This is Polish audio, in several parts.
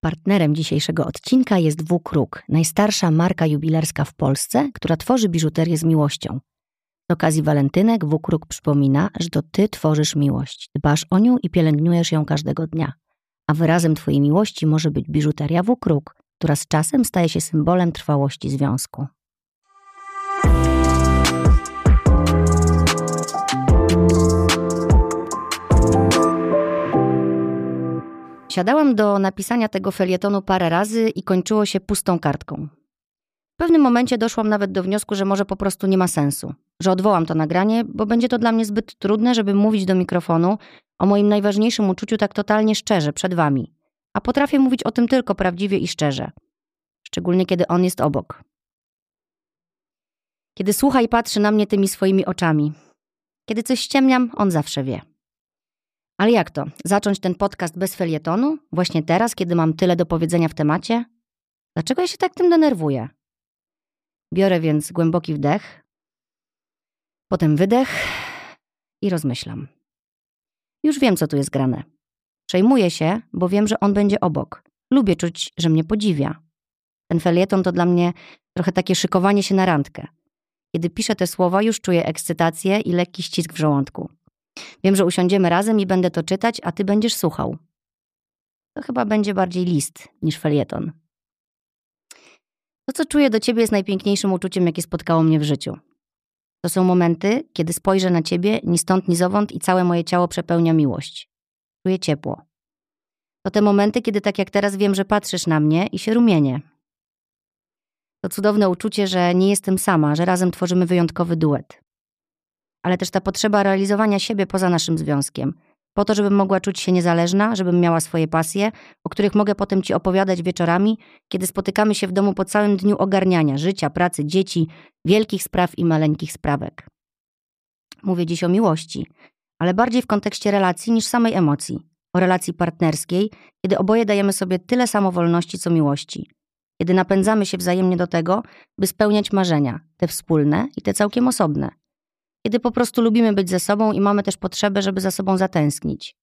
Partnerem dzisiejszego odcinka jest W-Kruk, najstarsza marka jubilerska w Polsce, która tworzy biżuterię z miłością. Z okazji walentynek W-Kruk przypomina, że to ty tworzysz miłość, dbasz o nią i pielęgnujesz ją każdego dnia. A wyrazem twojej miłości może być biżuteria W-Kruk, która z czasem staje się symbolem trwałości związku. Siadałam do napisania tego felietonu parę razy i kończyło się pustą kartką. W pewnym momencie doszłam nawet do wniosku, że może po prostu nie ma sensu, że odwołam to nagranie, bo będzie to dla mnie zbyt trudne, żeby mówić do mikrofonu o moim najważniejszym uczuciu tak totalnie szczerze przed wami. A potrafię mówić o tym tylko prawdziwie i szczerze. Szczególnie kiedy on jest obok. Kiedy słucha i patrzy na mnie tymi swoimi oczami. Kiedy coś ściemniam, on zawsze wie. Ale jak to? Zacząć ten podcast bez felietonu? Właśnie teraz, kiedy mam tyle do powiedzenia w temacie? Dlaczego ja się tak tym denerwuję? Biorę więc głęboki wdech, potem wydech i rozmyślam. Już wiem, co tu jest grane. Przejmuję się, bo wiem, że on będzie obok. Lubię czuć, że mnie podziwia. Ten felieton to dla mnie trochę takie szykowanie się na randkę. Kiedy piszę te słowa, już czuję ekscytację i lekki ścisk w żołądku. Wiem, że usiądziemy razem i będę to czytać, a ty będziesz słuchał. To chyba będzie bardziej list niż felieton. To, co czuję do ciebie, jest najpiękniejszym uczuciem, jakie spotkało mnie w życiu. To są momenty, kiedy spojrzę na ciebie ni stąd, ni zowąd i całe moje ciało przepełnia miłość. Czuję ciepło. To te momenty, kiedy tak jak teraz wiem, że patrzysz na mnie i się rumienię. To cudowne uczucie, że nie jestem sama, że razem tworzymy wyjątkowy duet ale też ta potrzeba realizowania siebie poza naszym związkiem. Po to, żebym mogła czuć się niezależna, żebym miała swoje pasje, o których mogę potem ci opowiadać wieczorami, kiedy spotykamy się w domu po całym dniu ogarniania życia, pracy, dzieci, wielkich spraw i maleńkich sprawek. Mówię dziś o miłości, ale bardziej w kontekście relacji niż samej emocji. O relacji partnerskiej, kiedy oboje dajemy sobie tyle samo wolności, co miłości. Kiedy napędzamy się wzajemnie do tego, by spełniać marzenia, te wspólne i te całkiem osobne kiedy po prostu lubimy być ze sobą i mamy też potrzebę, żeby za sobą zatęsknić.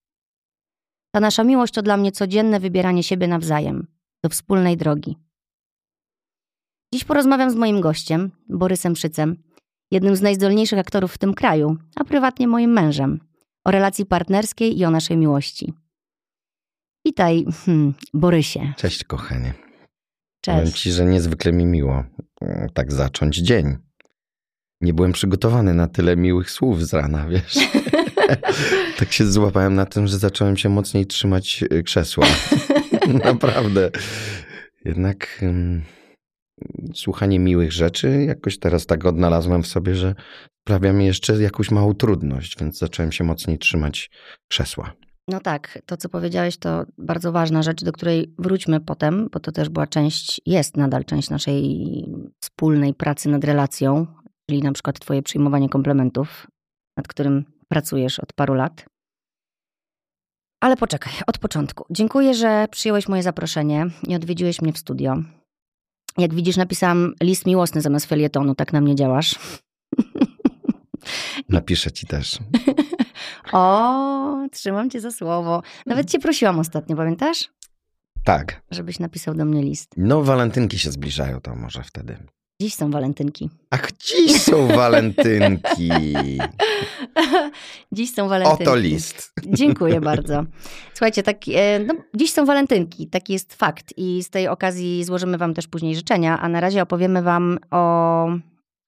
Ta nasza miłość to dla mnie codzienne wybieranie siebie nawzajem, do wspólnej drogi. Dziś porozmawiam z moim gościem, Borysem Szycem, jednym z najzdolniejszych aktorów w tym kraju, a prywatnie moim mężem, o relacji partnerskiej i o naszej miłości. Witaj, hmm, Borysie. Cześć, kochanie. Cześć. Powiem ci, że niezwykle mi miło mm, tak zacząć dzień nie byłem przygotowany na tyle miłych słów z rana, wiesz. tak się złapałem na tym, że zacząłem się mocniej trzymać y, krzesła. Naprawdę. Jednak um, słuchanie miłych rzeczy jakoś teraz tak odnalazłem w sobie, że sprawia mi jeszcze jakąś małą trudność, więc zacząłem się mocniej trzymać krzesła. No tak, to co powiedziałeś to bardzo ważna rzecz, do której wróćmy potem, bo to też była część, jest nadal część naszej wspólnej pracy nad relacją, czyli na przykład Twoje przyjmowanie komplementów, nad którym pracujesz od paru lat. Ale poczekaj, od początku. Dziękuję, że przyjąłeś moje zaproszenie i odwiedziłeś mnie w studio. Jak widzisz, napisałam list miłosny zamiast felietonu, tak na mnie działasz. Napiszę ci też. o, trzymam cię za słowo. Nawet cię prosiłam ostatnio, pamiętasz? Tak. Żebyś napisał do mnie list. No, walentynki się zbliżają, to może wtedy. Dziś są walentynki. Ach, dziś są walentynki. dziś są walentynki. Oto list. Dziękuję bardzo. Słuchajcie, tak, e, no, dziś są walentynki, taki jest fakt i z tej okazji złożymy wam też później życzenia, a na razie opowiemy wam o,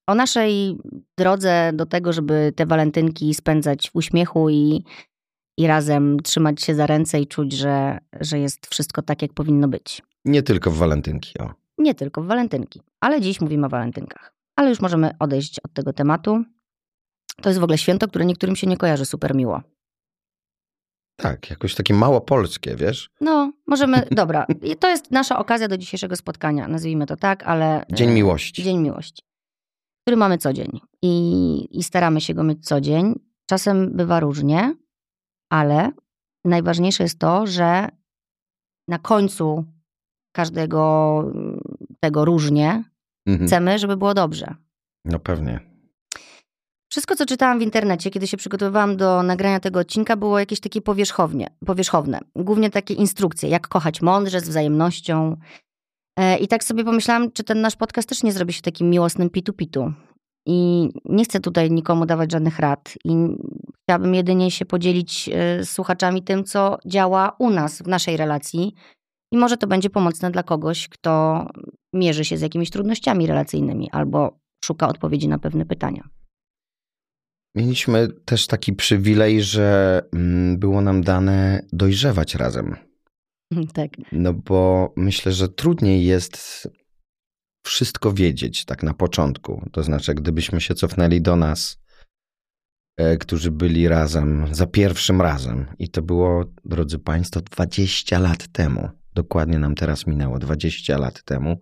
o naszej drodze do tego, żeby te walentynki spędzać w uśmiechu i, i razem trzymać się za ręce i czuć, że, że jest wszystko tak, jak powinno być. Nie tylko w walentynki, o. Nie tylko w walentynki, ale dziś mówimy o walentynkach. Ale już możemy odejść od tego tematu. To jest w ogóle święto, które niektórym się nie kojarzy super miło. Tak, jakoś takie mało polskie, wiesz? No, możemy, dobra. To jest nasza okazja do dzisiejszego spotkania, nazwijmy to tak, ale... Dzień miłości. Dzień miłości, który mamy co dzień i, i staramy się go mieć co dzień. Czasem bywa różnie, ale najważniejsze jest to, że na końcu każdego tego różnie. Mhm. Chcemy, żeby było dobrze. No pewnie. Wszystko, co czytałam w internecie, kiedy się przygotowywałam do nagrania tego odcinka, było jakieś takie powierzchownie, powierzchowne. Głównie takie instrukcje, jak kochać mądrze, z wzajemnością. E, I tak sobie pomyślałam, czy ten nasz podcast też nie zrobi się takim miłosnym pitu-pitu. I nie chcę tutaj nikomu dawać żadnych rad. I chciałabym jedynie się podzielić e, z słuchaczami tym, co działa u nas, w naszej relacji. I może to będzie pomocne dla kogoś, kto mierzy się z jakimiś trudnościami relacyjnymi albo szuka odpowiedzi na pewne pytania. Mieliśmy też taki przywilej, że mm, było nam dane dojrzewać razem. Tak. No bo myślę, że trudniej jest wszystko wiedzieć tak na początku. To znaczy, gdybyśmy się cofnęli do nas, e, którzy byli razem za pierwszym razem, i to było, drodzy Państwo, 20 lat temu. Dokładnie nam teraz minęło 20 lat temu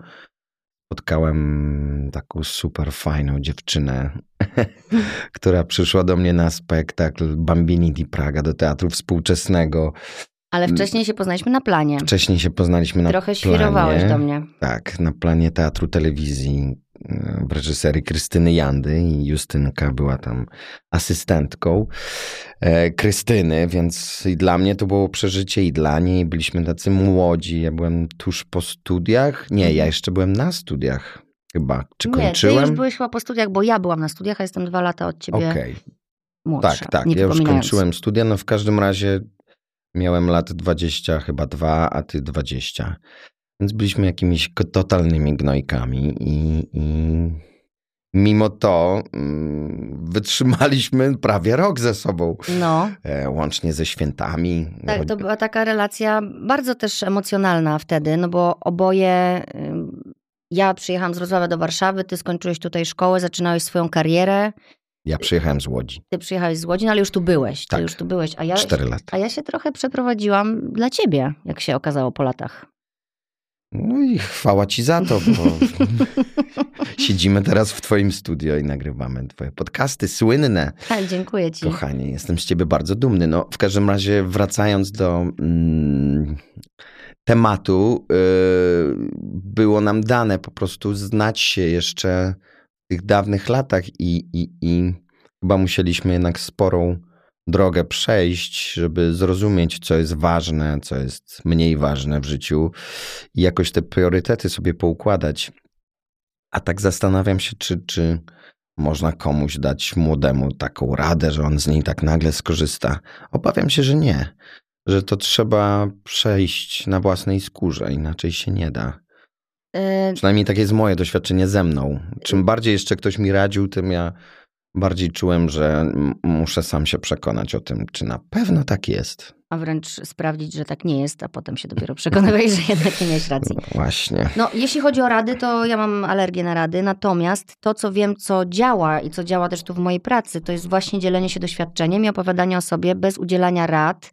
spotkałem taką super fajną dziewczynę, która przyszła do mnie na spektakl Bambini di Praga do teatru współczesnego. Ale wcześniej się poznaliśmy na planie. Wcześniej się poznaliśmy na Trochę planie. świrowałeś do mnie. Tak, na planie teatru telewizji w reżyserii Krystyny Jandy i Justynka była tam asystentką e, Krystyny, więc i dla mnie to było przeżycie i dla niej. Byliśmy tacy młodzi. Ja byłem tuż po studiach. Nie, ja jeszcze byłem na studiach chyba. Czy Mhm. Nie, ty kończyłem? już byłeś chyba po studiach, bo ja byłam na studiach, a jestem dwa lata od ciebie Okej, młodsza. tak, tak. Nie Ja już kończyłem studia. No w każdym razie miałem lat 20, chyba dwa, a ty 20. Więc byliśmy jakimiś totalnymi gnojkami i, i mimo to mm, wytrzymaliśmy prawie rok ze sobą, No, e, łącznie ze świętami. tak, to była taka relacja bardzo też emocjonalna wtedy, no bo oboje... Ja przyjechałam z Wrocławia do Warszawy, ty skończyłeś tutaj szkołę, zaczynałeś swoją karierę. Ja przyjechałem z Łodzi, Ty przyjechałeś z Łodzi, no ale już tu byłeś. No i chwała ci za to, bo siedzimy teraz w twoim studio i nagrywamy twoje podcasty słynne. Tak, dziękuję ci. Kochanie, jestem z ciebie bardzo dumny. No, w każdym razie, wracając do mm, tematu, yy, było nam dane po prostu znać się jeszcze w tych dawnych latach i, i, i chyba musieliśmy jednak sporą drogę przejść, żeby zrozumieć, co jest ważne, co jest mniej ważne w życiu i jakoś te priorytety sobie poukładać. A tak zastanawiam się, czy, czy można komuś dać młodemu taką radę, że on z niej tak nagle skorzysta. Obawiam się, że nie. Że to trzeba przejść na własnej skórze, inaczej się nie da. Y, Przynajmniej takie jest moje doświadczenie ze mną. Czym bardziej jeszcze ktoś mi radził, tym ja bardziej czułem, że muszę sam się przekonać o tym, czy na pewno tak jest. a wręcz sprawdzić, że tak nie jest, a potem się dopiero przekonywałeś, że jednak nie miałeś racji. Właśnie. No, jeśli chodzi o rady, to ja mam alergię na rady, natomiast to, co wiem, co działa i co działa też tu w mojej pracy, to jest właśnie dzielenie się doświadczeniem i opowiadanie o sobie bez udzielania rad.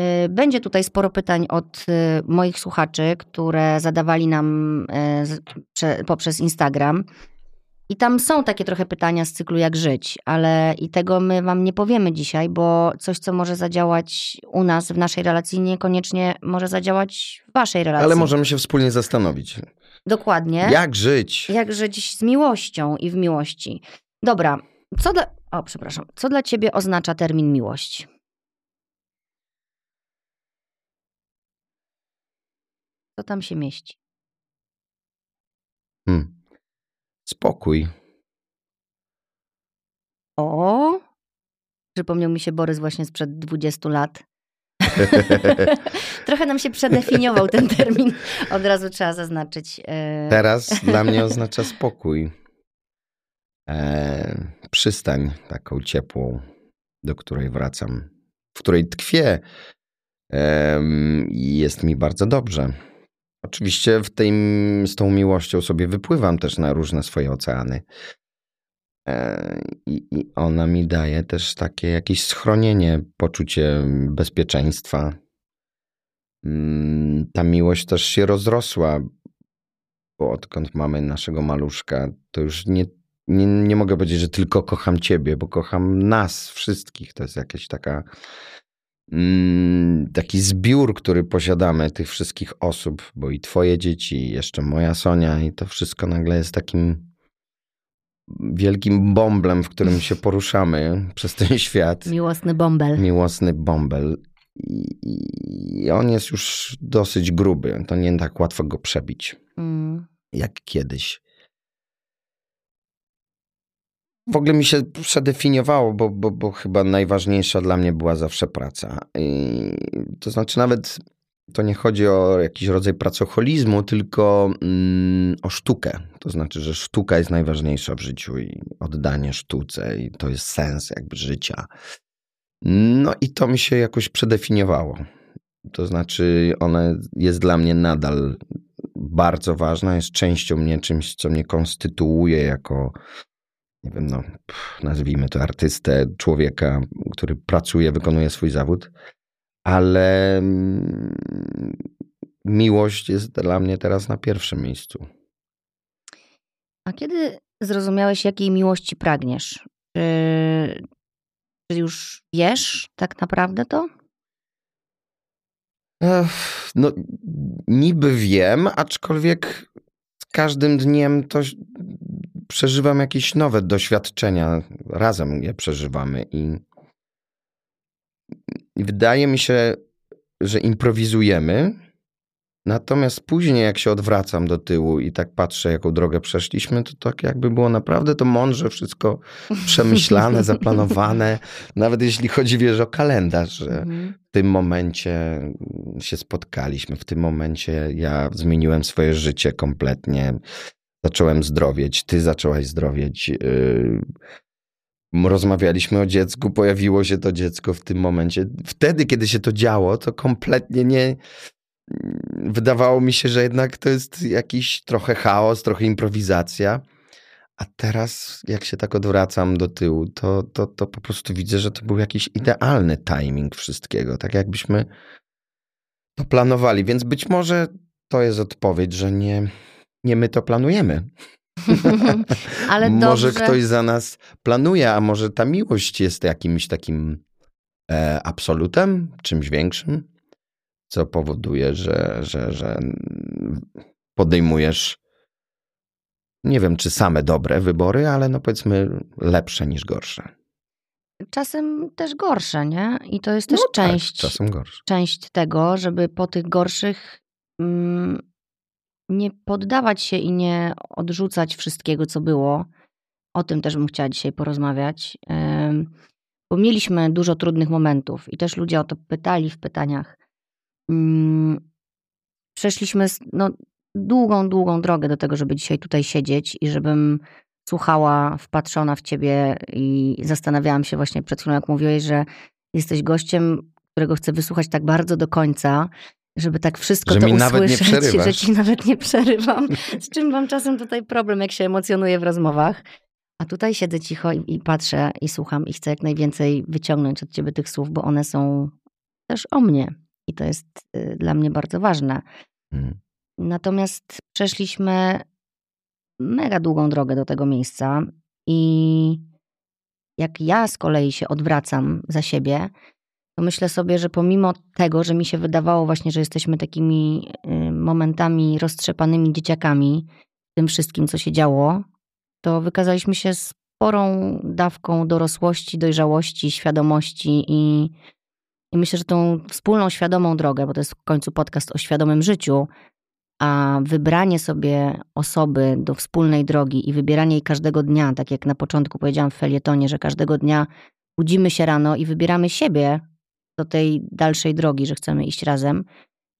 Y, Będzie tutaj sporo pytań od y, moich słuchaczy, które zadawali nam y, poprzez Instagram. I tam są takie trochę pytania z cyklu jak żyć, ale i tego my wam nie powiemy dzisiaj, bo coś, co może zadziałać u nas w naszej relacji, niekoniecznie może zadziałać w waszej relacji. Ale możemy się wspólnie zastanowić. Dokładnie. Jak żyć? Jak żyć z miłością i w miłości. Dobra, co dla... O, przepraszam. Co dla ciebie oznacza termin miłość? Co tam się mieści? Hmm. Spokój. O! Przypomniał mi się Borys właśnie sprzed 20 lat. Trochę nam się przedefiniował ten termin. Od razu trzeba zaznaczyć. e, Teraz dla mnie oznacza spokój. E, przystań taką ciepłą, do której wracam, w której tkwię i jest mi bardzo dobrze. Oczywiście w tym, z tą miłością sobie wypływam też na różne swoje oceany. E, I, I ona mi daje też takie jakieś schronienie, poczucie bezpieczeństwa. Mm, Ta miłość też się rozrosła, bo odkąd mamy naszego maluszka, to już nie, nie, nie mogę powiedzieć, że tylko kocham ciebie, bo kocham nas wszystkich. To jest jakaś taka taki zbiór, który posiadamy tych wszystkich osób, bo i twoje dzieci, i jeszcze moja Sonia i to wszystko nagle jest takim wielkim bąblem, w którym się poruszamy przez ten świat. Miłosny bąbel. Miłosny bąbel. I, I on jest już dosyć gruby. To nie tak łatwo go przebić, Mm. jak kiedyś. W ogóle mi się przedefiniowało, bo, bo, bo chyba najważniejsza dla mnie była zawsze praca. I to znaczy, nawet to nie chodzi o jakiś rodzaj pracocholizmu, tylko mm, o sztukę. To znaczy, że sztuka jest najważniejsza w życiu i oddanie sztuce, i to jest sens jakby życia. No i to mi się jakoś przedefiniowało. To znaczy, ona jest dla mnie nadal bardzo ważna, jest częścią mnie, czymś, co mnie konstytuuje jako, nie wiem, no, pff, nazwijmy to artystę, człowieka, który pracuje, wykonuje swój zawód, ale mm, miłość jest dla mnie teraz na pierwszym miejscu. A kiedy zrozumiałeś, jakiej miłości pragniesz? Czy, czy już wiesz tak naprawdę to? Ech, No, niby wiem, aczkolwiek z każdym dniem to przeżywam jakieś nowe doświadczenia. Razem je przeżywamy i wydaje mi się, że improwizujemy. Natomiast później, jak się odwracam do tyłu i tak patrzę, jaką drogę przeszliśmy, to tak jakby było naprawdę to mądrze wszystko przemyślane, zaplanowane. Nawet jeśli chodzi, wiesz, o kalendarz, że Mhm. w tym momencie się spotkaliśmy, w tym momencie ja zmieniłem swoje życie kompletnie. Zacząłem zdrowieć, ty zaczęłaś zdrowieć. Yy, rozmawialiśmy o dziecku, pojawiło się to dziecko w tym momencie. Wtedy, kiedy się to działo, to kompletnie nie. Wydawało mi się, że jednak to jest jakiś trochę chaos, trochę improwizacja. A teraz, jak się tak odwracam do tyłu, to, to, to po prostu widzę, że to był jakiś idealny timing wszystkiego. Tak jakbyśmy to planowali. Więc być może to jest odpowiedź, że nie, nie my to planujemy. Ale może dobrze. ktoś za nas planuje, a może ta miłość jest jakimś takim e, absolutem, czymś większym, co powoduje, że, że, że podejmujesz, nie wiem, czy same dobre wybory, ale no powiedzmy lepsze niż gorsze. Czasem też gorsze, nie? I to jest też No tak, część, gorsze. część tego, żeby po tych gorszych mm, nie poddawać się i nie odrzucać wszystkiego, co było. O tym też bym chciała dzisiaj porozmawiać. Bo mieliśmy dużo trudnych momentów i też ludzie o to pytali w pytaniach. Mm, Przeszliśmy no, długą, długą drogę do tego, żeby dzisiaj tutaj siedzieć i żebym słuchała, wpatrzona w ciebie i zastanawiałam się właśnie przed chwilą, jak mówiłeś, że jesteś gościem, którego chcę wysłuchać tak bardzo do końca, żeby tak wszystko Że to mi nawet nie usłyszeć, że ci nawet nie przerywam, z czym mam czasem tutaj problem, jak się emocjonuję w rozmowach. A tutaj siedzę cicho i, i patrzę i słucham i chcę jak najwięcej wyciągnąć od ciebie tych słów, bo one są też o mnie i to jest y, dla mnie bardzo ważne. Mm. Natomiast przeszliśmy mega długą drogę do tego miejsca i jak ja z kolei się odwracam za siebie, to myślę sobie, że pomimo tego, że mi się wydawało właśnie, że jesteśmy takimi y, momentami roztrzepanymi dzieciakami tym wszystkim, co się działo, to wykazaliśmy się sporą dawką dorosłości, dojrzałości, świadomości i, i myślę, że tą wspólną świadomą drogę, bo to jest w końcu podcast o świadomym życiu, a wybranie sobie osoby do wspólnej drogi i wybieranie jej każdego dnia, tak jak na początku powiedziałam w felietonie, że każdego dnia budzimy się rano i wybieramy siebie do tej dalszej drogi, że chcemy iść razem,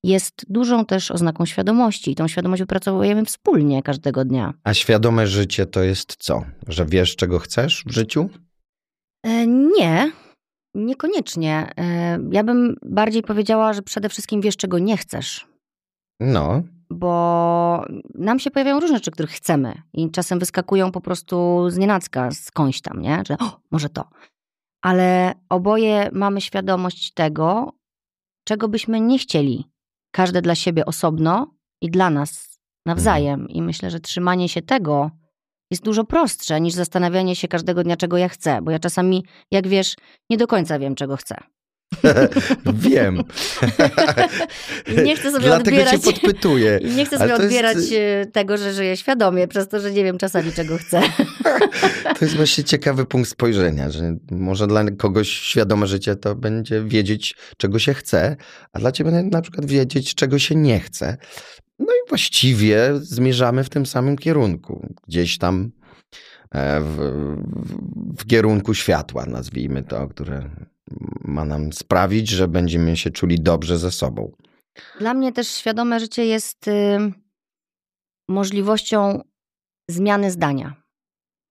jest dużą też oznaką świadomości i tą świadomość wypracowujemy wspólnie każdego dnia. A świadome życie to jest co? Że wiesz, czego chcesz w życiu? E, nie, niekoniecznie. E, ja bym bardziej powiedziała, że przede wszystkim wiesz, czego nie chcesz. No, bo nam się pojawiają różne rzeczy, których chcemy i czasem wyskakują po prostu z nienacka, skądś tam, nie? Że o, może to. Ale oboje mamy świadomość tego, czego byśmy nie chcieli. Każde dla siebie osobno i dla nas nawzajem. I myślę, że trzymanie się tego jest dużo prostsze niż zastanawianie się każdego dnia, czego ja chcę. Bo ja czasami, jak wiesz, nie do końca wiem, czego chcę. Wiem. Nie chcę sobie Dlatego odbierać... cię podpytuję. Nie chcę sobie jest- odbierać e, tego, że żyję świadomie, przez to, że nie wiem czasami, czego chcę. To jest właśnie ciekawy punkt spojrzenia, że może dla kogoś świadome życie to będzie wiedzieć, czego się chce, a dla ciebie na przykład wiedzieć, czego się nie chce. No i właściwie zmierzamy w tym samym kierunku. Gdzieś tam e, w, w kierunku światła, nazwijmy to, które ma nam sprawić, że będziemy się czuli dobrze ze sobą. Dla mnie też świadome życie jest y, możliwością zmiany zdania.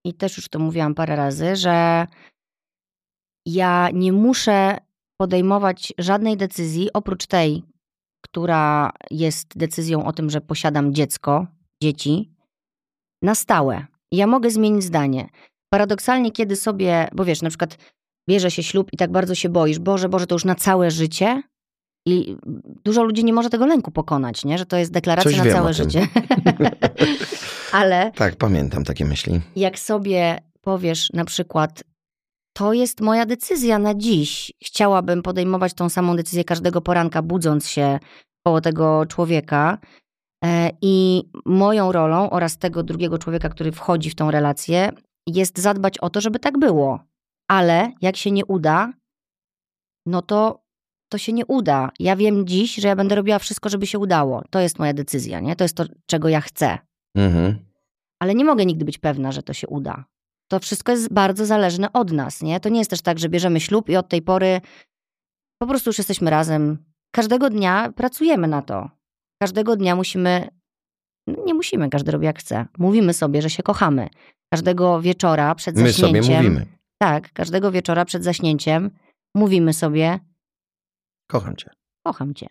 I też już to mówiłam parę razy, że ja nie muszę podejmować żadnej decyzji oprócz tej, która jest decyzją o tym, że posiadam dziecko, dzieci, na stałe. Ja mogę zmienić zdanie. Paradoksalnie, kiedy sobie, bo wiesz, na przykład bierze się ślub i tak bardzo się boisz, Boże, Boże, to już na całe życie. I dużo ludzi nie może tego lęku pokonać, nie? że to jest deklaracja Coś na całe życie. Ale Tak, pamiętam takie myśli. jak sobie powiesz na przykład, to jest moja decyzja na dziś, chciałabym podejmować tą samą decyzję każdego poranka, budząc się koło tego człowieka. e, I moją rolą oraz tego drugiego człowieka, który wchodzi w tą relację, jest zadbać o to, żeby tak było. Ale jak się nie uda, no to to się nie uda. Ja wiem dziś, że ja będę robiła wszystko, żeby się udało. To jest moja decyzja, nie? To jest to, czego ja chcę Mhm. ale nie mogę nigdy być pewna, że to się uda. To wszystko jest bardzo zależne od nas, nie? To nie jest też tak, że bierzemy ślub i od tej pory po prostu już jesteśmy razem. Każdego dnia pracujemy na to. Każdego dnia musimy, no nie musimy, każdy robi jak chce. Mówimy sobie, że się kochamy. Każdego wieczora przed My zaśnięciem. sobie mówimy. Tak, każdego wieczora przed zaśnięciem mówimy sobie, Kocham cię. kocham cię.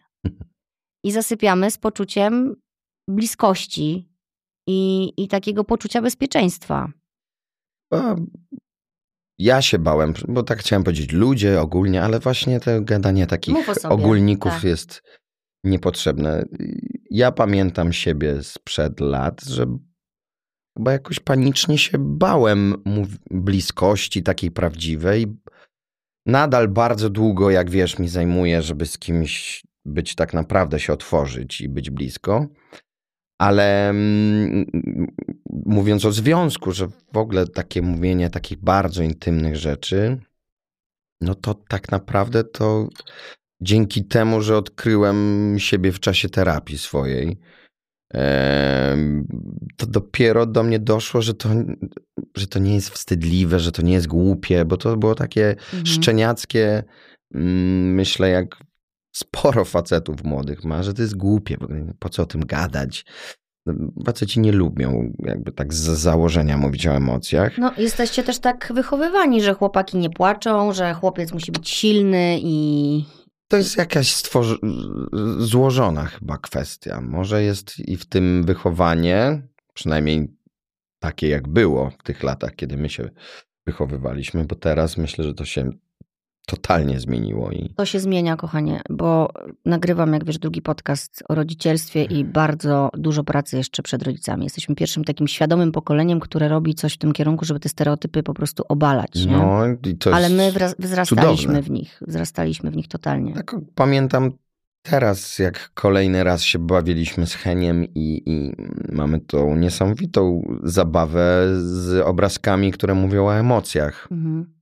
I zasypiamy z poczuciem bliskości i, i takiego poczucia bezpieczeństwa. A, Ja się bałem, bo tak chciałem powiedzieć ludzie ogólnie, ale właśnie to gadanie takich sobie, ogólników tak. jest niepotrzebne. Ja pamiętam siebie sprzed lat, że chyba jakoś panicznie się bałem bliskości takiej prawdziwej. Nadal bardzo długo, jak wiesz, mi zajmuje, żeby z kimś być tak naprawdę się otworzyć i być blisko. Ale mm, mówiąc o związku, że w ogóle takie mówienie takich bardzo intymnych rzeczy, no to tak naprawdę to dzięki temu, że odkryłem siebie w czasie terapii swojej, to dopiero do mnie doszło, że to, że to nie jest wstydliwe, że to nie jest głupie, bo to było takie Mhm. szczeniackie, mm, myślę, jak sporo facetów młodych ma, że to jest głupie, po co o tym gadać. No, Faceci nie lubią jakby tak z założenia mówić o emocjach. No, jesteście też tak wychowywani, że chłopaki nie płaczą, że chłopiec musi być silny i. To jest jakaś stworzy- złożona chyba kwestia. Może jest i w tym wychowanie, przynajmniej takie jak było w tych latach, kiedy my się wychowywaliśmy, bo teraz myślę, że to się totalnie zmieniło i To się zmienia, kochanie, bo nagrywam, jak wiesz, drugi podcast o rodzicielstwie i bardzo dużo pracy jeszcze przed rodzicami. Jesteśmy pierwszym takim świadomym pokoleniem, które robi coś w tym kierunku, żeby te stereotypy po prostu obalać. Nie? no i to Ale my wzrastaliśmy cudowne. w nich, wzrastaliśmy w nich totalnie. Tak pamiętam teraz, jak kolejny raz się bawiliśmy z Heniem i, i mamy tą niesamowitą zabawę z obrazkami, które mówią o emocjach. Mhm.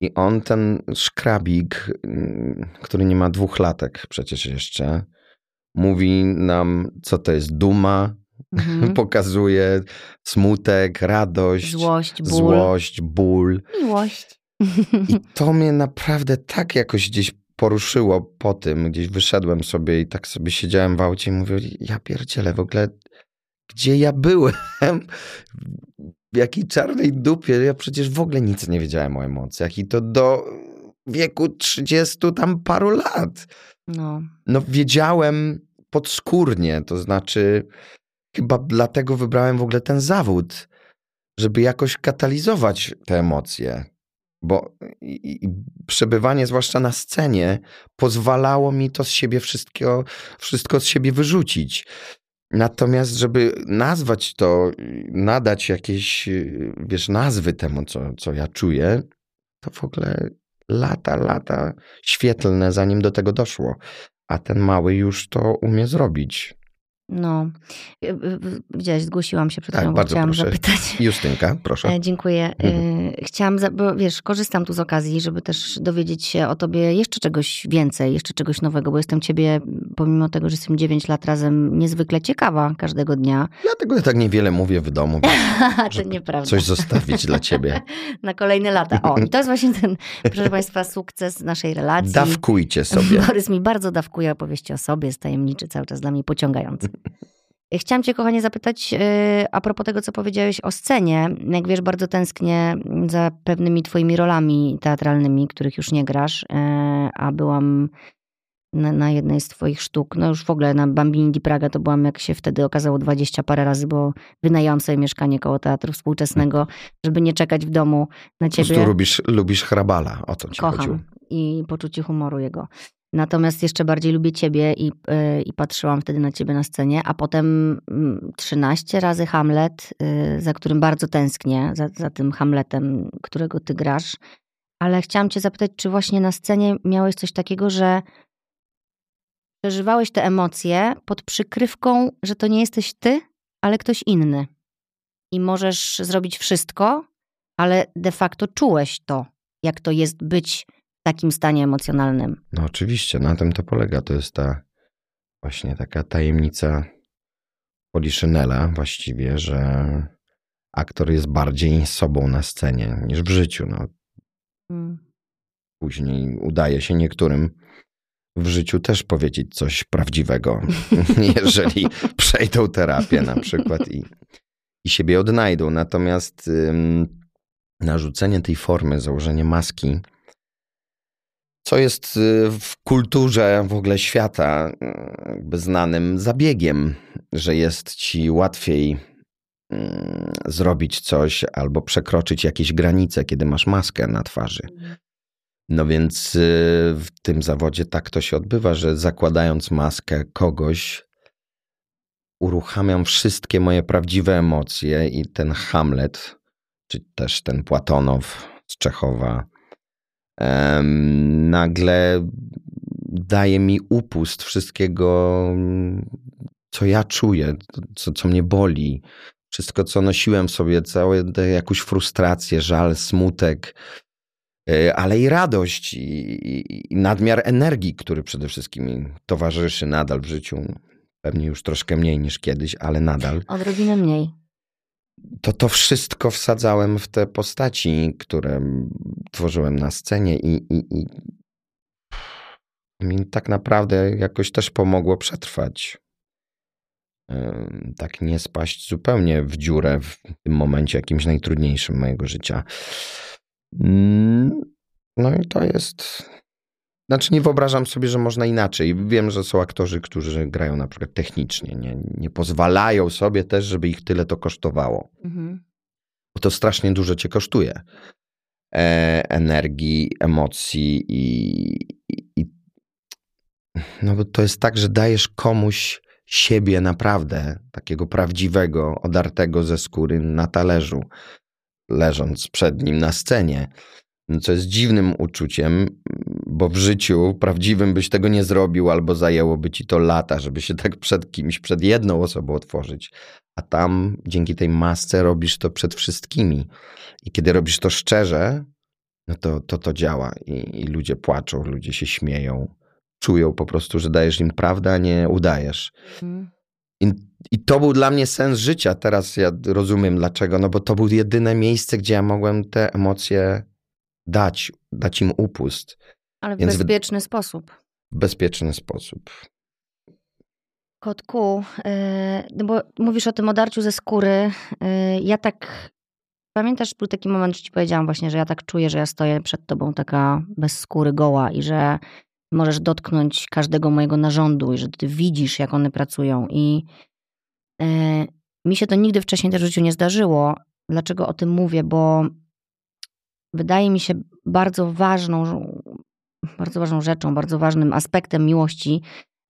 I on, ten szkrabik, mm, który nie ma dwóch latek przecież jeszcze, mówi nam, co to jest duma, Mhm. pokazuje smutek, radość, Złość, ból, złość, ból. miłość. I to mnie naprawdę tak jakoś gdzieś poruszyło po tym, gdzieś wyszedłem sobie i tak sobie siedziałem w aucie i mówię, ja pierdzielę, w ogóle gdzie ja byłem? W jakiej czarnej dupie? Ja przecież w ogóle nic nie wiedziałem o emocjach i to do wieku 30 tam paru lat. No. No wiedziałem podskórnie, to znaczy chyba dlatego wybrałem w ogóle ten zawód, żeby jakoś katalizować te emocje. Bo i, i przebywanie, zwłaszcza na scenie, pozwalało mi to z siebie wszystko, wszystko z siebie wyrzucić. Natomiast, żeby nazwać to, nadać jakieś, wiesz, nazwy temu, co, co ja czuję, to w ogóle lata, lata świetlne, zanim do tego doszło. A ten mały już to umie zrobić. No, y, gdzieś zgłosiłam się przed Tak, chwilą, bardzo chciałam proszę. zapytać. Justynka, proszę. E, Dziękuję. Mhm. E, Chciałam, za- bo wiesz, korzystam tu z okazji, żeby też dowiedzieć się o tobie jeszcze czegoś więcej, jeszcze czegoś nowego, bo jestem ciebie, pomimo tego, że jesteśmy 9 lat razem, niezwykle ciekawa każdego dnia. Dlatego ja tak niewiele mówię w domu, to nieprawda. coś zostawić dla ciebie. Na kolejne lata. O, i to jest właśnie ten, proszę państwa, sukces naszej relacji. Dawkujcie sobie. Borys mi bardzo dawkuje opowieści o sobie, jest tajemniczy, cały czas dla mnie pociągający. Chciałam cię, kochanie, zapytać yy, a propos tego, co powiedziałeś o scenie. Jak wiesz, bardzo tęsknię za pewnymi twoimi rolami teatralnymi, których już nie grasz, yy, a byłam na, na jednej z twoich sztuk, no już w ogóle na Bambini di Praga to byłam, jak się wtedy okazało, 20 parę razy, bo wynajęłam sobie mieszkanie koło Teatru Współczesnego, żeby nie czekać w domu na Po prostu ciebie. lubisz, lubisz hrabala, o to ci chodziło. Kocham i poczucie humoru jego. Natomiast jeszcze bardziej lubię ciebie i, y, i patrzyłam wtedy na ciebie na scenie, a potem mm, 13 razy Hamlet, y, za którym bardzo tęsknię, za, za tym Hamletem, którego ty grasz. Ale chciałam cię zapytać, czy właśnie na scenie miałeś coś takiego, że przeżywałeś te emocje pod przykrywką, że to nie jesteś ty, ale ktoś inny. I możesz zrobić wszystko, ale de facto czułeś to, jak to jest być takim stanie emocjonalnym. No oczywiście, na tym to polega. To jest ta właśnie taka tajemnica Poliszynela właściwie, że aktor jest bardziej sobą na scenie niż w życiu. No, Mm. później udaje się niektórym w życiu też powiedzieć coś prawdziwego, jeżeli przejdą terapię na przykład i, i siebie odnajdą. Natomiast ym, narzucenie tej formy, założenie maski, co jest y, w kulturze w ogóle świata jakby znanym zabiegiem, że jest ci łatwiej mm, zrobić coś albo przekroczyć jakieś granice, kiedy masz maskę na twarzy. No więc y, w tym zawodzie tak to się odbywa, że zakładając maskę kogoś, uruchamiam wszystkie moje prawdziwe emocje i ten Hamlet, czy też ten Płatonow z Czechowa, nagle daje mi upust wszystkiego, co ja czuję, co, co mnie boli. Wszystko, co nosiłem sobie, całą tę jakąś frustrację, żal, smutek, y, ale i radość i, i, i nadmiar energii, który przede wszystkim mi towarzyszy nadal w życiu. Pewnie już troszkę mniej niż kiedyś, ale nadal. Odrobinę mniej. To to wszystko wsadzałem w te postaci, które tworzyłem na scenie i, i, i mi tak naprawdę jakoś też pomogło przetrwać. Tak nie spaść zupełnie w dziurę w tym momencie jakimś najtrudniejszym mojego życia. Mm, No i to jest. Znaczy, nie wyobrażam sobie, że można inaczej. Wiem, że są aktorzy, którzy grają na przykład technicznie. Nie, nie pozwalają sobie też, żeby ich tyle to kosztowało. Mhm. Bo to strasznie dużo cię kosztuje. E, energii, emocji i, i, i. No bo to jest tak, że dajesz komuś siebie naprawdę, takiego prawdziwego, odartego ze skóry na talerzu, leżąc przed nim na scenie. No, Co jest dziwnym uczuciem, bo w życiu prawdziwym byś tego nie zrobił, albo zajęłoby ci to lata, żeby się tak przed kimś, przed jedną osobą otworzyć. A tam dzięki tej masce robisz to przed wszystkimi. I kiedy robisz to szczerze, no to to, to działa. I, I ludzie płaczą, ludzie się śmieją. Czują po prostu, że dajesz im prawdę, a nie udajesz. Mhm. I, I to był dla mnie sens życia. Teraz ja rozumiem dlaczego. No bo to było jedyne miejsce, gdzie ja mogłem te emocje dać, dać im upust Ale w Więc bezpieczny sposób. w bezpieczny sposób. Kotku, e, no bo mówisz o tym odarciu ze skóry. e, Ja tak. Pamiętasz, był taki moment, że ci powiedziałam właśnie, że ja tak czuję, że ja stoję przed tobą taka bez skóry, goła i że możesz dotknąć każdego mojego narządu i że ty widzisz, jak one pracują. I e, mi się to nigdy wcześniej też w życiu nie zdarzyło. Dlaczego o tym mówię? Bo wydaje mi się bardzo ważną, bardzo ważną rzeczą, bardzo ważnym aspektem miłości,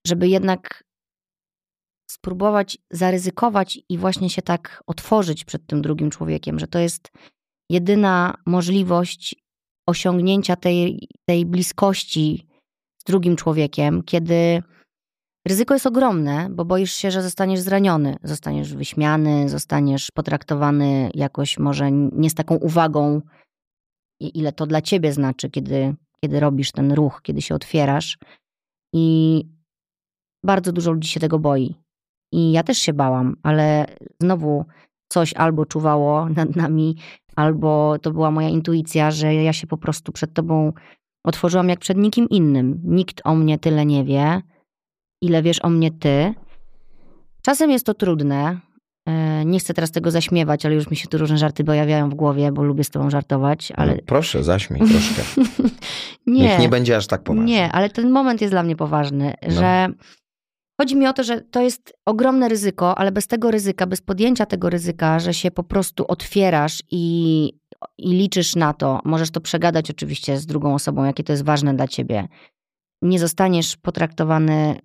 żeby jednak spróbować zaryzykować i właśnie się tak otworzyć przed tym drugim człowiekiem, że to jest jedyna możliwość osiągnięcia tej, tej bliskości z drugim człowiekiem, kiedy ryzyko jest ogromne, bo boisz się, że zostaniesz zraniony, zostaniesz wyśmiany, zostaniesz potraktowany jakoś może nie z taką uwagą, ile to dla ciebie znaczy, kiedy, kiedy robisz ten ruch, kiedy się otwierasz. I bardzo dużo ludzi się tego boi. I ja też się bałam, ale znowu coś albo czuwało nad nami, albo to była moja intuicja, że ja się po prostu przed tobą otworzyłam jak przed nikim innym. Nikt o mnie tyle nie wie, ile wiesz o mnie ty. Czasem jest to trudne. E, nie chcę teraz tego zaśmiewać, ale już mi się tu różne żarty pojawiają w głowie, bo lubię z tobą żartować. Ale... No proszę, zaśmiej troszkę. nie. Niech nie będzie aż tak poważny. Nie, ale ten moment jest dla mnie poważny, no. że Chodzi mi o to, że to jest ogromne ryzyko, ale bez tego ryzyka, bez podjęcia tego ryzyka, że się po prostu otwierasz i, i liczysz na to, możesz to przegadać oczywiście z drugą osobą, jakie to jest ważne dla ciebie. Nie zostaniesz potraktowany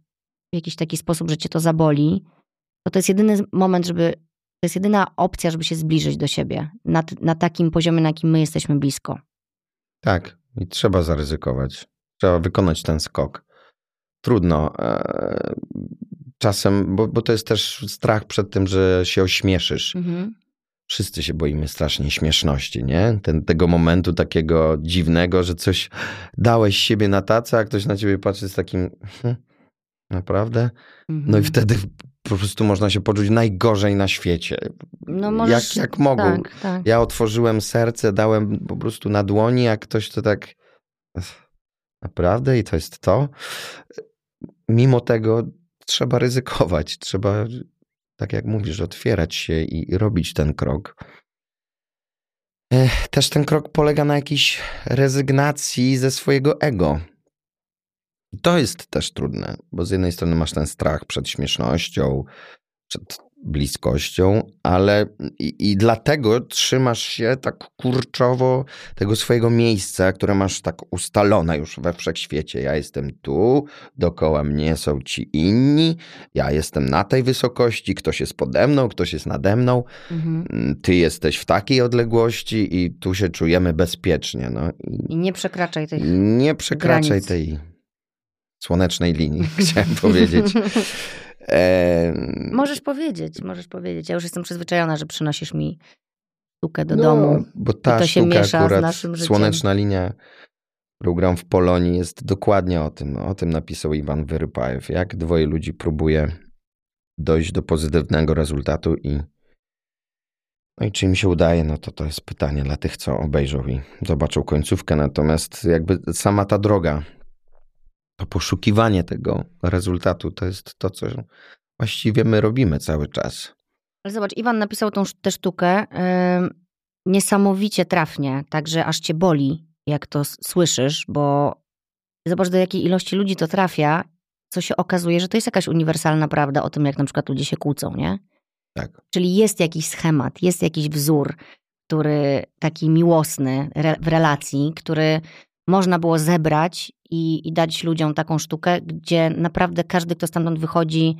w jakiś taki sposób, że cię to zaboli, to to jest jedyny moment, żeby, to jest jedyna opcja, żeby się zbliżyć do siebie na, na takim poziomie, na jakim my jesteśmy blisko. Tak, i trzeba zaryzykować. Trzeba wykonać ten skok trudno. E, czasem, bo, bo to jest też strach przed tym, że się ośmieszysz. Mhm. Wszyscy się boimy strasznie śmieszności, nie? Ten, tego momentu takiego dziwnego, że coś dałeś siebie na tacę, a ktoś na ciebie patrzy z takim hm, naprawdę? Mhm. No i mhm. wtedy po prostu można się poczuć najgorzej na świecie. No możesz, jak, jak mogą. Tak, tak. Ja otworzyłem serce, dałem po prostu na dłoni, a ktoś to tak naprawdę i to jest to mimo tego trzeba ryzykować, trzeba, tak jak mówisz, otwierać się i robić ten krok. Też ten krok polega na jakiejś rezygnacji ze swojego ego. To jest też trudne, bo z jednej strony masz ten strach przed śmiesznością, przed bliskością, ale i, i, dlatego trzymasz się tak kurczowo tego swojego miejsca, które masz tak ustalone już we wszechświecie. Ja jestem tu, dookoła mnie są ci inni, ja jestem na tej wysokości, ktoś jest pode mną, ktoś jest nade mną, mhm. Mm, ty jesteś w takiej odległości i tu się czujemy bezpiecznie. No. I nie przekraczaj tej Nie przekraczaj granic. tej słonecznej linii, chciałem powiedzieć. Możesz powiedzieć, możesz powiedzieć. Ja już jestem przyzwyczajona, że przynosisz mi sztukę do no, domu. Bo ta to się miesza z naszym życiem. Słoneczna linia, program w Polonii jest dokładnie o tym. O tym napisał Iwan Wyrypajew. Jak dwoje ludzi próbuje dojść do pozytywnego rezultatu i no i czy im się udaje, no to to jest pytanie dla tych, co obejrzą i zobaczą końcówkę. Natomiast jakby sama ta droga to poszukiwanie tego rezultatu to jest to, co właściwie my robimy cały czas. Ale zobacz, Iwan napisał tą tę sztukę yy, niesamowicie trafnie, także aż cię boli, jak to słyszysz, bo zobacz, do jakiej ilości ludzi to trafia, co się okazuje, że to jest jakaś uniwersalna prawda o tym, jak na przykład ludzie się kłócą, nie? Tak. Czyli jest jakiś schemat, jest jakiś wzór, który taki miłosny re, w relacji, który można było zebrać i, i dać ludziom taką sztukę, gdzie naprawdę każdy, kto stamtąd wychodzi,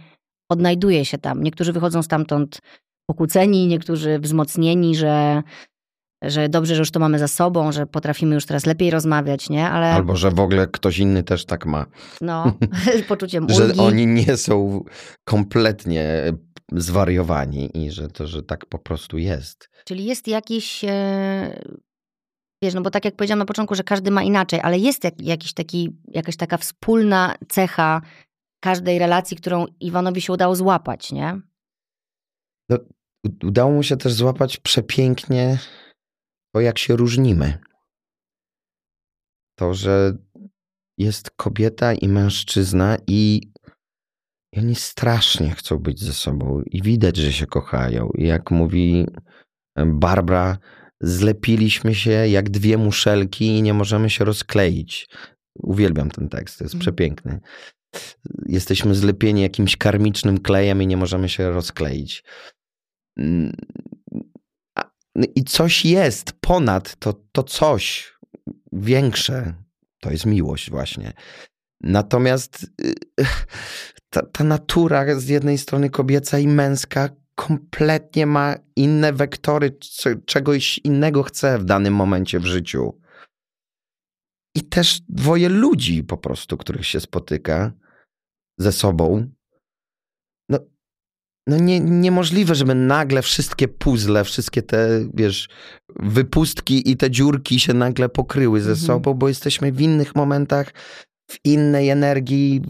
odnajduje się tam. Niektórzy wychodzą stamtąd pokłóceni, niektórzy wzmocnieni, że, że dobrze, że już to mamy za sobą, że potrafimy już teraz lepiej rozmawiać, nie? Ale... Albo, że w ogóle ktoś inny też tak ma. No, poczuciem ulgi. Że oni nie są kompletnie zwariowani i że to, że tak po prostu jest. Czyli jest jakiś e, Wiesz, no bo tak jak powiedziałam na początku, że każdy ma inaczej, ale jest jak, jakiś taki, jakaś taka wspólna cecha każdej relacji, którą Iwanowi się udało złapać, nie? No, udało mu się też złapać przepięknie to, jak się różnimy. To, że jest kobieta i mężczyzna i, i oni strasznie chcą być ze sobą i widać, że się kochają. I jak mówi Barbara, zlepiliśmy się jak dwie muszelki i nie możemy się rozkleić. Uwielbiam ten tekst, to jest mm. przepiękny. Jesteśmy zlepieni jakimś karmicznym klejem i nie możemy się rozkleić. Mm, no I coś jest ponad to, to coś większe. To jest miłość, właśnie. Natomiast y, ta, ta natura z jednej strony kobieca i męska kompletnie ma inne wektory, czegoś innego chce w danym momencie w życiu. i też dwoje ludzi po prostu, których się spotyka ze sobą. No, no nie, niemożliwe, żeby nagle wszystkie puzzle, wszystkie te, wiesz, wypustki i te dziurki się nagle pokryły ze Mhm. sobą, bo jesteśmy w innych momentach, w innej energii,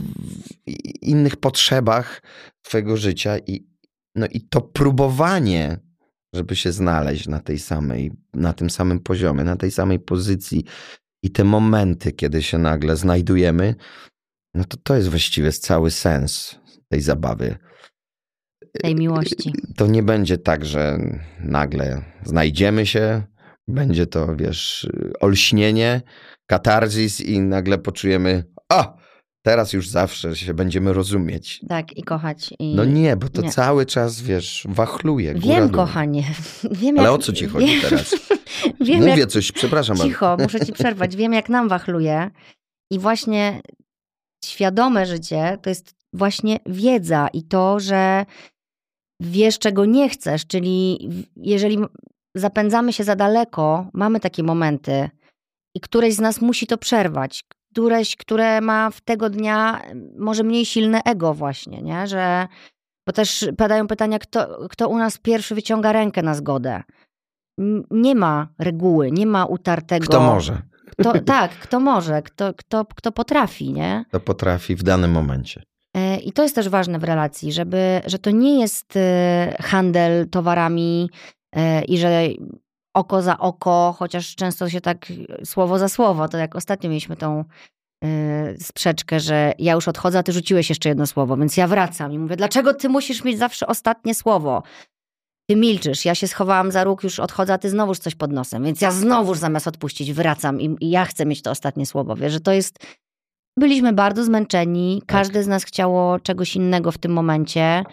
w innych potrzebach twojego życia i, no i to próbowanie, żeby się znaleźć na tej samej, na tym samym poziomie, na tej samej pozycji i te momenty, kiedy się nagle znajdujemy, no to to jest właściwie cały sens tej zabawy. Tej miłości. To nie będzie tak, że nagle znajdziemy się, będzie to, wiesz, olśnienie, katarzis i nagle poczujemy, a teraz już zawsze się będziemy rozumieć. Tak, i kochać. I... No nie, bo to Nie. cały czas, wiesz, wachluje. Wiem, dół. kochanie. Wiem, Ale jak... o co ci chodzi wiem, teraz? Wiem, Mówię jak... coś, przepraszam. Cicho, muszę ci przerwać. Wiem, jak nam wachluje. I właśnie świadome życie to jest właśnie wiedza i to, że wiesz, czego nie chcesz. Czyli jeżeli zapędzamy się za daleko, mamy takie momenty i któreś z nas musi to przerwać. Któreś, które ma w tego dnia może mniej silne ego właśnie, nie? Że, bo też padają pytania, kto, kto u nas pierwszy wyciąga rękę na zgodę. Nie ma reguły, nie ma utartego. Kto może, Kto, tak, kto może, kto, kto, kto potrafi, nie? to potrafi w danym momencie. E, I to jest też ważne w relacji, żeby, że to nie jest e, handel towarami e, i że oko za oko, chociaż często się tak słowo za słowo, to jak ostatnio mieliśmy tą e, sprzeczkę, że ja już odchodzę, a ty rzuciłeś jeszcze jedno słowo, więc ja wracam i mówię, dlaczego ty musisz mieć zawsze ostatnie słowo? Ty milczysz, ja się schowałam za róg, już odchodzę, a ty znowuż coś pod nosem, więc ja znowuż zamiast odpuścić wracam i, i ja chcę mieć to ostatnie słowo, wiesz, że to jest Byliśmy bardzo zmęczeni, każdy z nas chciało czegoś innego w tym momencie.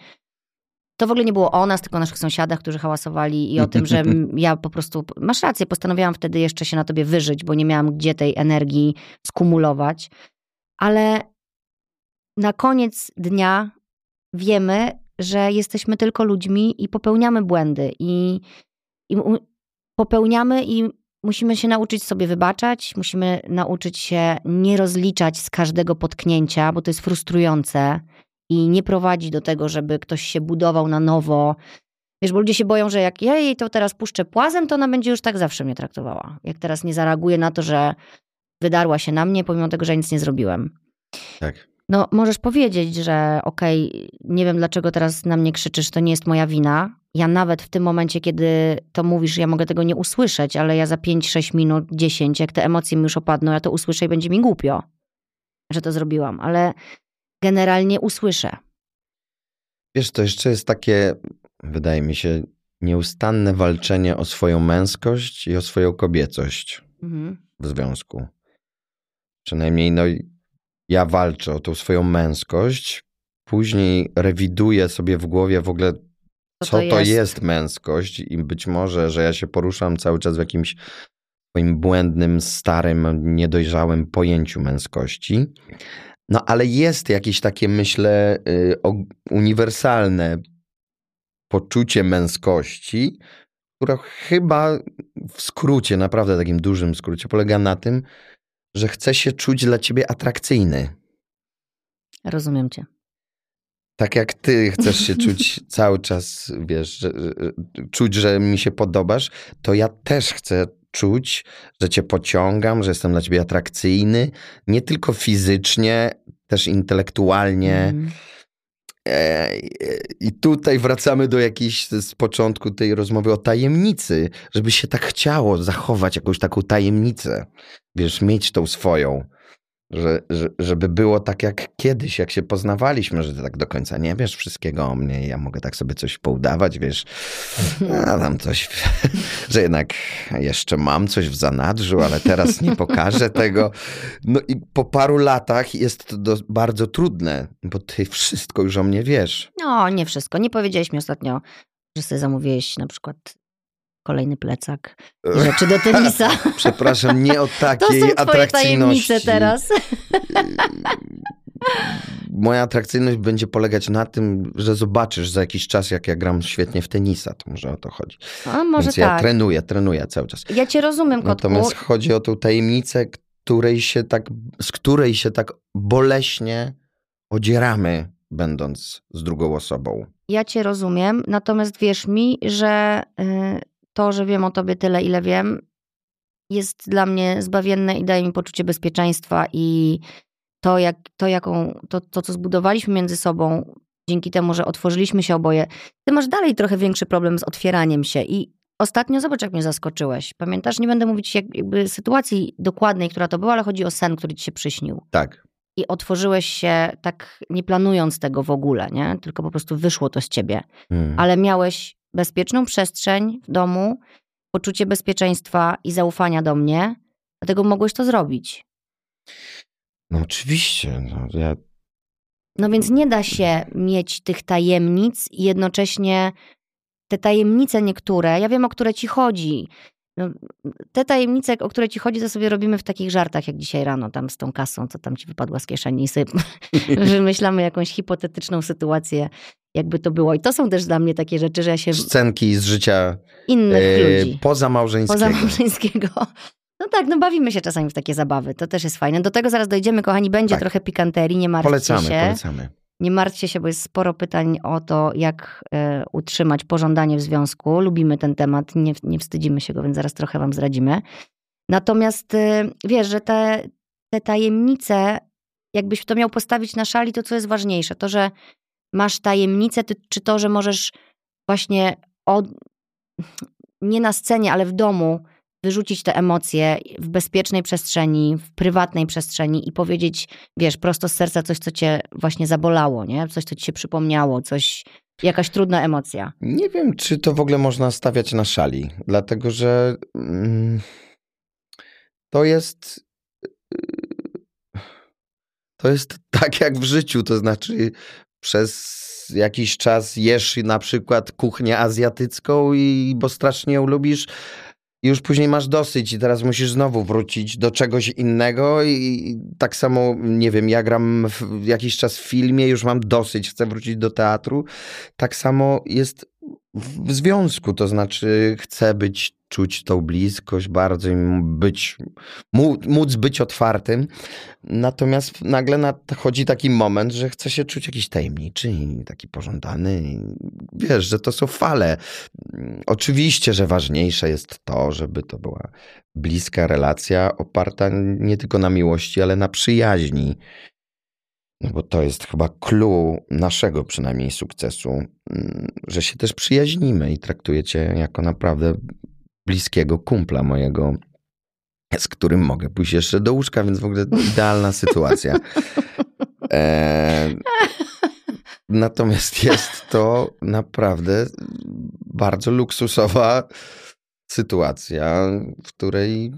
To w ogóle nie było o nas, tylko o naszych sąsiadach, którzy hałasowali i o tym, że ja po prostu, masz rację, postanowiłam wtedy jeszcze się na tobie wyżyć, bo nie miałam gdzie tej energii skumulować. Ale na koniec dnia wiemy, że jesteśmy tylko ludźmi i popełniamy błędy i, i popełniamy i musimy się nauczyć sobie wybaczać, musimy nauczyć się nie rozliczać z każdego potknięcia, bo to jest frustrujące i nie prowadzi do tego, żeby ktoś się budował na nowo. Wiesz, bo ludzie się boją, że jak ja jej to teraz puszczę płazem, to ona będzie już tak zawsze mnie traktowała. Jak teraz nie zareaguje na to, że wydarła się na mnie, pomimo tego, że ja nic nie zrobiłem. Tak. No, możesz powiedzieć, że okej, nie wiem dlaczego teraz na mnie krzyczysz, to nie jest moja wina. Ja nawet w tym momencie, kiedy to mówisz, ja mogę tego nie usłyszeć, ale ja za 5, 6 minut, 10, jak te emocje mi już opadną, ja to usłyszę i będzie mi głupio, że to zrobiłam, ale generalnie usłyszę. Wiesz, to jeszcze jest takie, wydaje mi się, nieustanne walczenie o swoją męskość i o swoją kobiecość Mhm. w związku. Przynajmniej no, ja walczę o tą swoją męskość, później rewiduję sobie w głowie w ogóle, co, to, jest? męskość i być może, że ja się poruszam cały czas w jakimś swoim błędnym, starym, niedojrzałym pojęciu męskości. No ale jest jakieś takie, myślę, y, uniwersalne poczucie męskości, która chyba w skrócie, naprawdę takim dużym skrócie, polega na tym, że chce się czuć dla ciebie atrakcyjny. Rozumiem cię. Tak jak ty chcesz się czuć cały czas, wiesz, że, że, czuć, że mi się podobasz, to ja też chcę czuć, że cię pociągam, że jestem dla ciebie atrakcyjny, nie tylko fizycznie, też intelektualnie. Mhm. E, I tutaj wracamy do jakiejś z początku tej rozmowy o tajemnicy, żeby się tak chciało zachować jakąś taką tajemnicę, wiesz, mieć tą swoją. Że, że, żeby było tak jak kiedyś, jak się poznawaliśmy, że ty tak do końca nie wiesz wszystkiego o mnie, ja mogę tak sobie coś poudawać, wiesz, a tam coś, że jednak jeszcze mam coś w zanadrzu, ale teraz nie pokażę tego. No i po paru latach jest to do, bardzo trudne, bo ty wszystko już o mnie wiesz. No, nie wszystko. Nie powiedziałeś mi ostatnio, że sobie zamówiłeś na przykład kolejny plecak i rzeczy do tenisa. Przepraszam, nie o To takiej są twoje atrakcyjności. tajemnice teraz. Moja atrakcyjność będzie polegać na tym, że zobaczysz za jakiś czas, jak ja gram świetnie w tenisa. To może o to chodzi. A może Więc ja tak. trenuję, trenuję cały czas. Ja cię rozumiem, kotku. Natomiast chodzi o tą tajemnicę, której się tak, z której się tak boleśnie odzieramy, będąc z drugą osobą. Ja cię rozumiem, natomiast wierz mi, że y, to, że wiem o tobie tyle, ile wiem, jest dla mnie zbawienne i daje mi poczucie bezpieczeństwa i to, jak, to, jaką, to, to, co zbudowaliśmy między sobą, dzięki temu, że otworzyliśmy się oboje, ty masz dalej trochę większy problem z otwieraniem się i ostatnio zobacz, jak mnie zaskoczyłeś. Pamiętasz, nie będę mówić jak, jakby sytuacji dokładnej, która to była, ale chodzi o sen, który ci się przyśnił. Tak. I otworzyłeś się tak nie planując tego w ogóle, nie? Tylko po prostu wyszło to z ciebie. Mm. Ale miałeś bezpieczną przestrzeń w domu, poczucie bezpieczeństwa i zaufania do mnie, dlatego mogłeś to zrobić. No oczywiście. No, ja, No więc nie da się mieć tych tajemnic i jednocześnie te tajemnice niektóre, ja wiem o które ci chodzi. No, te tajemnice, o które ci chodzi, to sobie robimy w takich żartach, jak dzisiaj rano tam z tą kasą, co tam ci wypadła z kieszeni i sobie wymyślamy jakąś hipotetyczną sytuację, jakby to było. I to są też dla mnie takie rzeczy, że ja się scenki z życia innych e, ludzi pozamałżeńskiego. pozamałżeńskiego. No tak, no bawimy się czasami w takie zabawy, to też jest fajne. Do tego zaraz dojdziemy, kochani, będzie Tak. trochę pikanterii, nie martwcie Polecamy, się. polecamy. Nie martwcie się, bo jest sporo pytań o to, jak e, utrzymać pożądanie w związku. Lubimy ten temat, nie, nie wstydzimy się go, więc zaraz trochę wam zdradzimy. Natomiast e, wiesz, że te, te tajemnice, jakbyś to miał postawić na szali, to co jest ważniejsze? To, że masz tajemnicę, ty, czy to, że możesz właśnie od, nie na scenie, ale w domu wyrzucić te emocje w bezpiecznej przestrzeni, w prywatnej przestrzeni i powiedzieć, wiesz, prosto z serca coś, co cię właśnie zabolało, nie? Coś, co ci się przypomniało, coś, jakaś trudna emocja. Nie wiem, czy to w ogóle można stawiać na szali, dlatego że mm, to jest. y, To jest tak jak w życiu, to znaczy przez jakiś czas jesz na przykład kuchnię azjatycką i bo strasznie ją lubisz. Już później masz dosyć i teraz musisz znowu wrócić do czegoś innego i i tak samo, nie wiem, ja gram w jakiś czas w filmie, już mam dosyć, chcę wrócić do teatru. Tak samo jest w związku, to znaczy chcę być, czuć tą bliskość bardzo i m- być, mó- móc być otwartym. Natomiast nagle nadchodzi taki moment, że chce się czuć jakiś tajemniczy i taki pożądany. Wiesz, że to są fale. Oczywiście, że ważniejsze jest to, żeby to była bliska relacja oparta nie tylko na miłości, ale na przyjaźni. No bo to jest chyba clue naszego przynajmniej sukcesu, mm, że się też przyjaźnimy i traktuję cię jako naprawdę bliskiego kumpla mojego, z którym mogę pójść jeszcze do łóżka, więc w ogóle idealna sytuacja. E, natomiast jest to naprawdę bardzo luksusowa sytuacja, w której,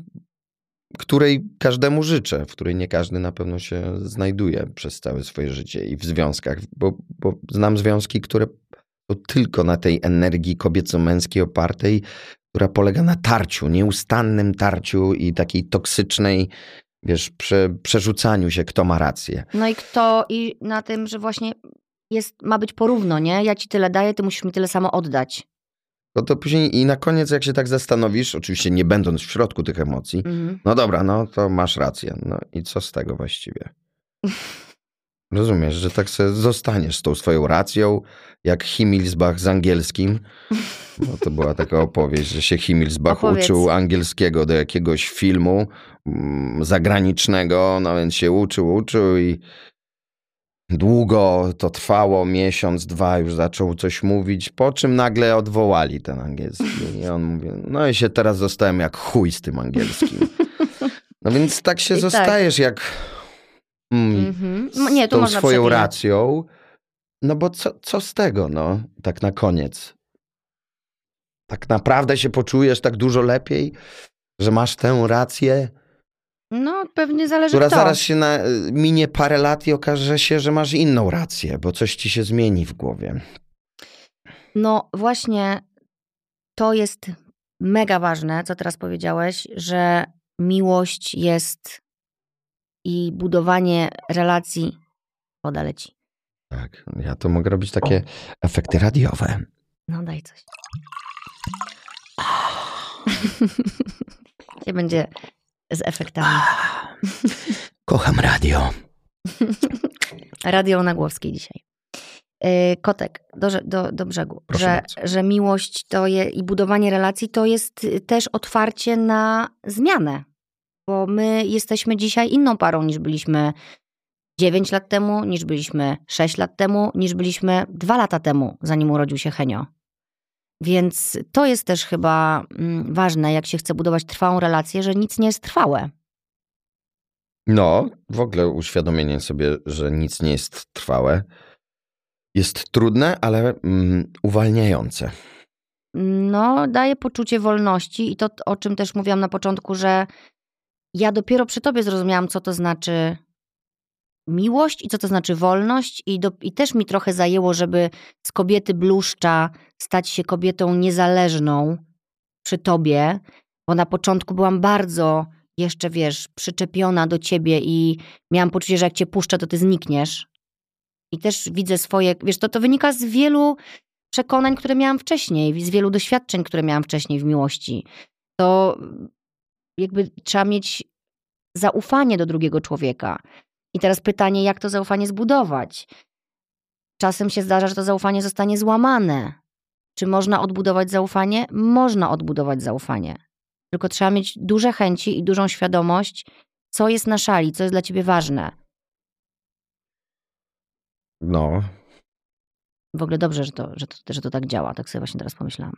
której każdemu życzę, w której nie każdy na pewno się znajduje przez całe swoje życie i w związkach, bo, bo znam związki, które są tylko na tej energii kobieco-męskiej opartej, która polega na tarciu, nieustannym tarciu i takiej toksycznej, wiesz, prze, przerzucaniu się, kto ma rację. No i kto, i na tym, że właśnie jest, ma być porówno, nie? Ja ci tyle daję, ty musisz mi tyle samo oddać. No to później i na koniec, jak się tak zastanowisz, oczywiście nie będąc w środku tych emocji, Mhm. no dobra, no to masz rację. No i co z tego właściwie? Rozumiesz, że tak sobie zostaniesz z tą swoją racją, jak Himmelsbach z angielskim. Bo to była taka opowieść, że się Himmelsbach Opowiedz. uczył angielskiego do jakiegoś filmu mm, zagranicznego, no więc się uczył, uczył i długo to trwało, miesiąc, dwa, już zaczął coś mówić, po czym nagle odwołali ten angielski. I on mówi, no i się teraz zostałem jak chuj z tym angielskim. No więc tak się I tak. zostajesz jak mm, Mhm. z M- Nie, tą swoją racją. No bo co, co z tego, no, tak na koniec? Tak naprawdę się poczujesz tak dużo lepiej, że masz tę rację, No, pewnie zależy która kto. zaraz się na, minie parę lat i okaże się, że masz inną rację, bo coś ci się zmieni w głowie. No właśnie to jest mega ważne, co teraz powiedziałeś, że miłość jest i budowanie relacji. Woda leci. Tak, ja to mogę robić takie efekty radiowe. No daj coś. Nie będzie z efektami. Kocham radio. Radio Nagłowskiej dzisiaj. Yy, Kotek, do, do, do brzegu. Proszę Że, bardzo. że miłość to je, i budowanie relacji to jest y, też otwarcie na zmianę. Bo my jesteśmy dzisiaj inną parą niż byliśmy 9 lat temu, niż byliśmy 6 lat temu, niż byliśmy 2 lata temu, zanim urodził się Henio. Więc to jest też chyba mm, ważne, jak się chce budować trwałą relację, że nic nie jest trwałe. No, w ogóle uświadomienie sobie, że nic nie jest trwałe, jest trudne, ale mm, uwalniające. No, daje poczucie wolności i to, o czym też mówiłam na początku, że ja dopiero przy tobie zrozumiałam, co to znaczy miłość i co to znaczy wolność i, do, i też mi trochę zajęło, żeby z kobiety bluszcza stać się kobietą niezależną przy tobie, bo na początku byłam bardzo jeszcze, wiesz, przyczepiona do ciebie i miałam poczucie, że jak cię puszczę, to ty znikniesz. I też widzę swoje, wiesz, to, to wynika z wielu przekonań, które miałam wcześniej, z wielu doświadczeń, które miałam wcześniej w miłości. To jakby trzeba mieć zaufanie do drugiego człowieka. I teraz pytanie, jak to zaufanie zbudować? Czasem się zdarza, że to zaufanie zostanie złamane. Czy można odbudować zaufanie? Można odbudować zaufanie. Tylko trzeba mieć duże chęci i dużą świadomość, co jest na szali, co jest dla ciebie ważne. No, W ogóle dobrze, że to, że to, że to tak działa, tak sobie właśnie teraz pomyślałam.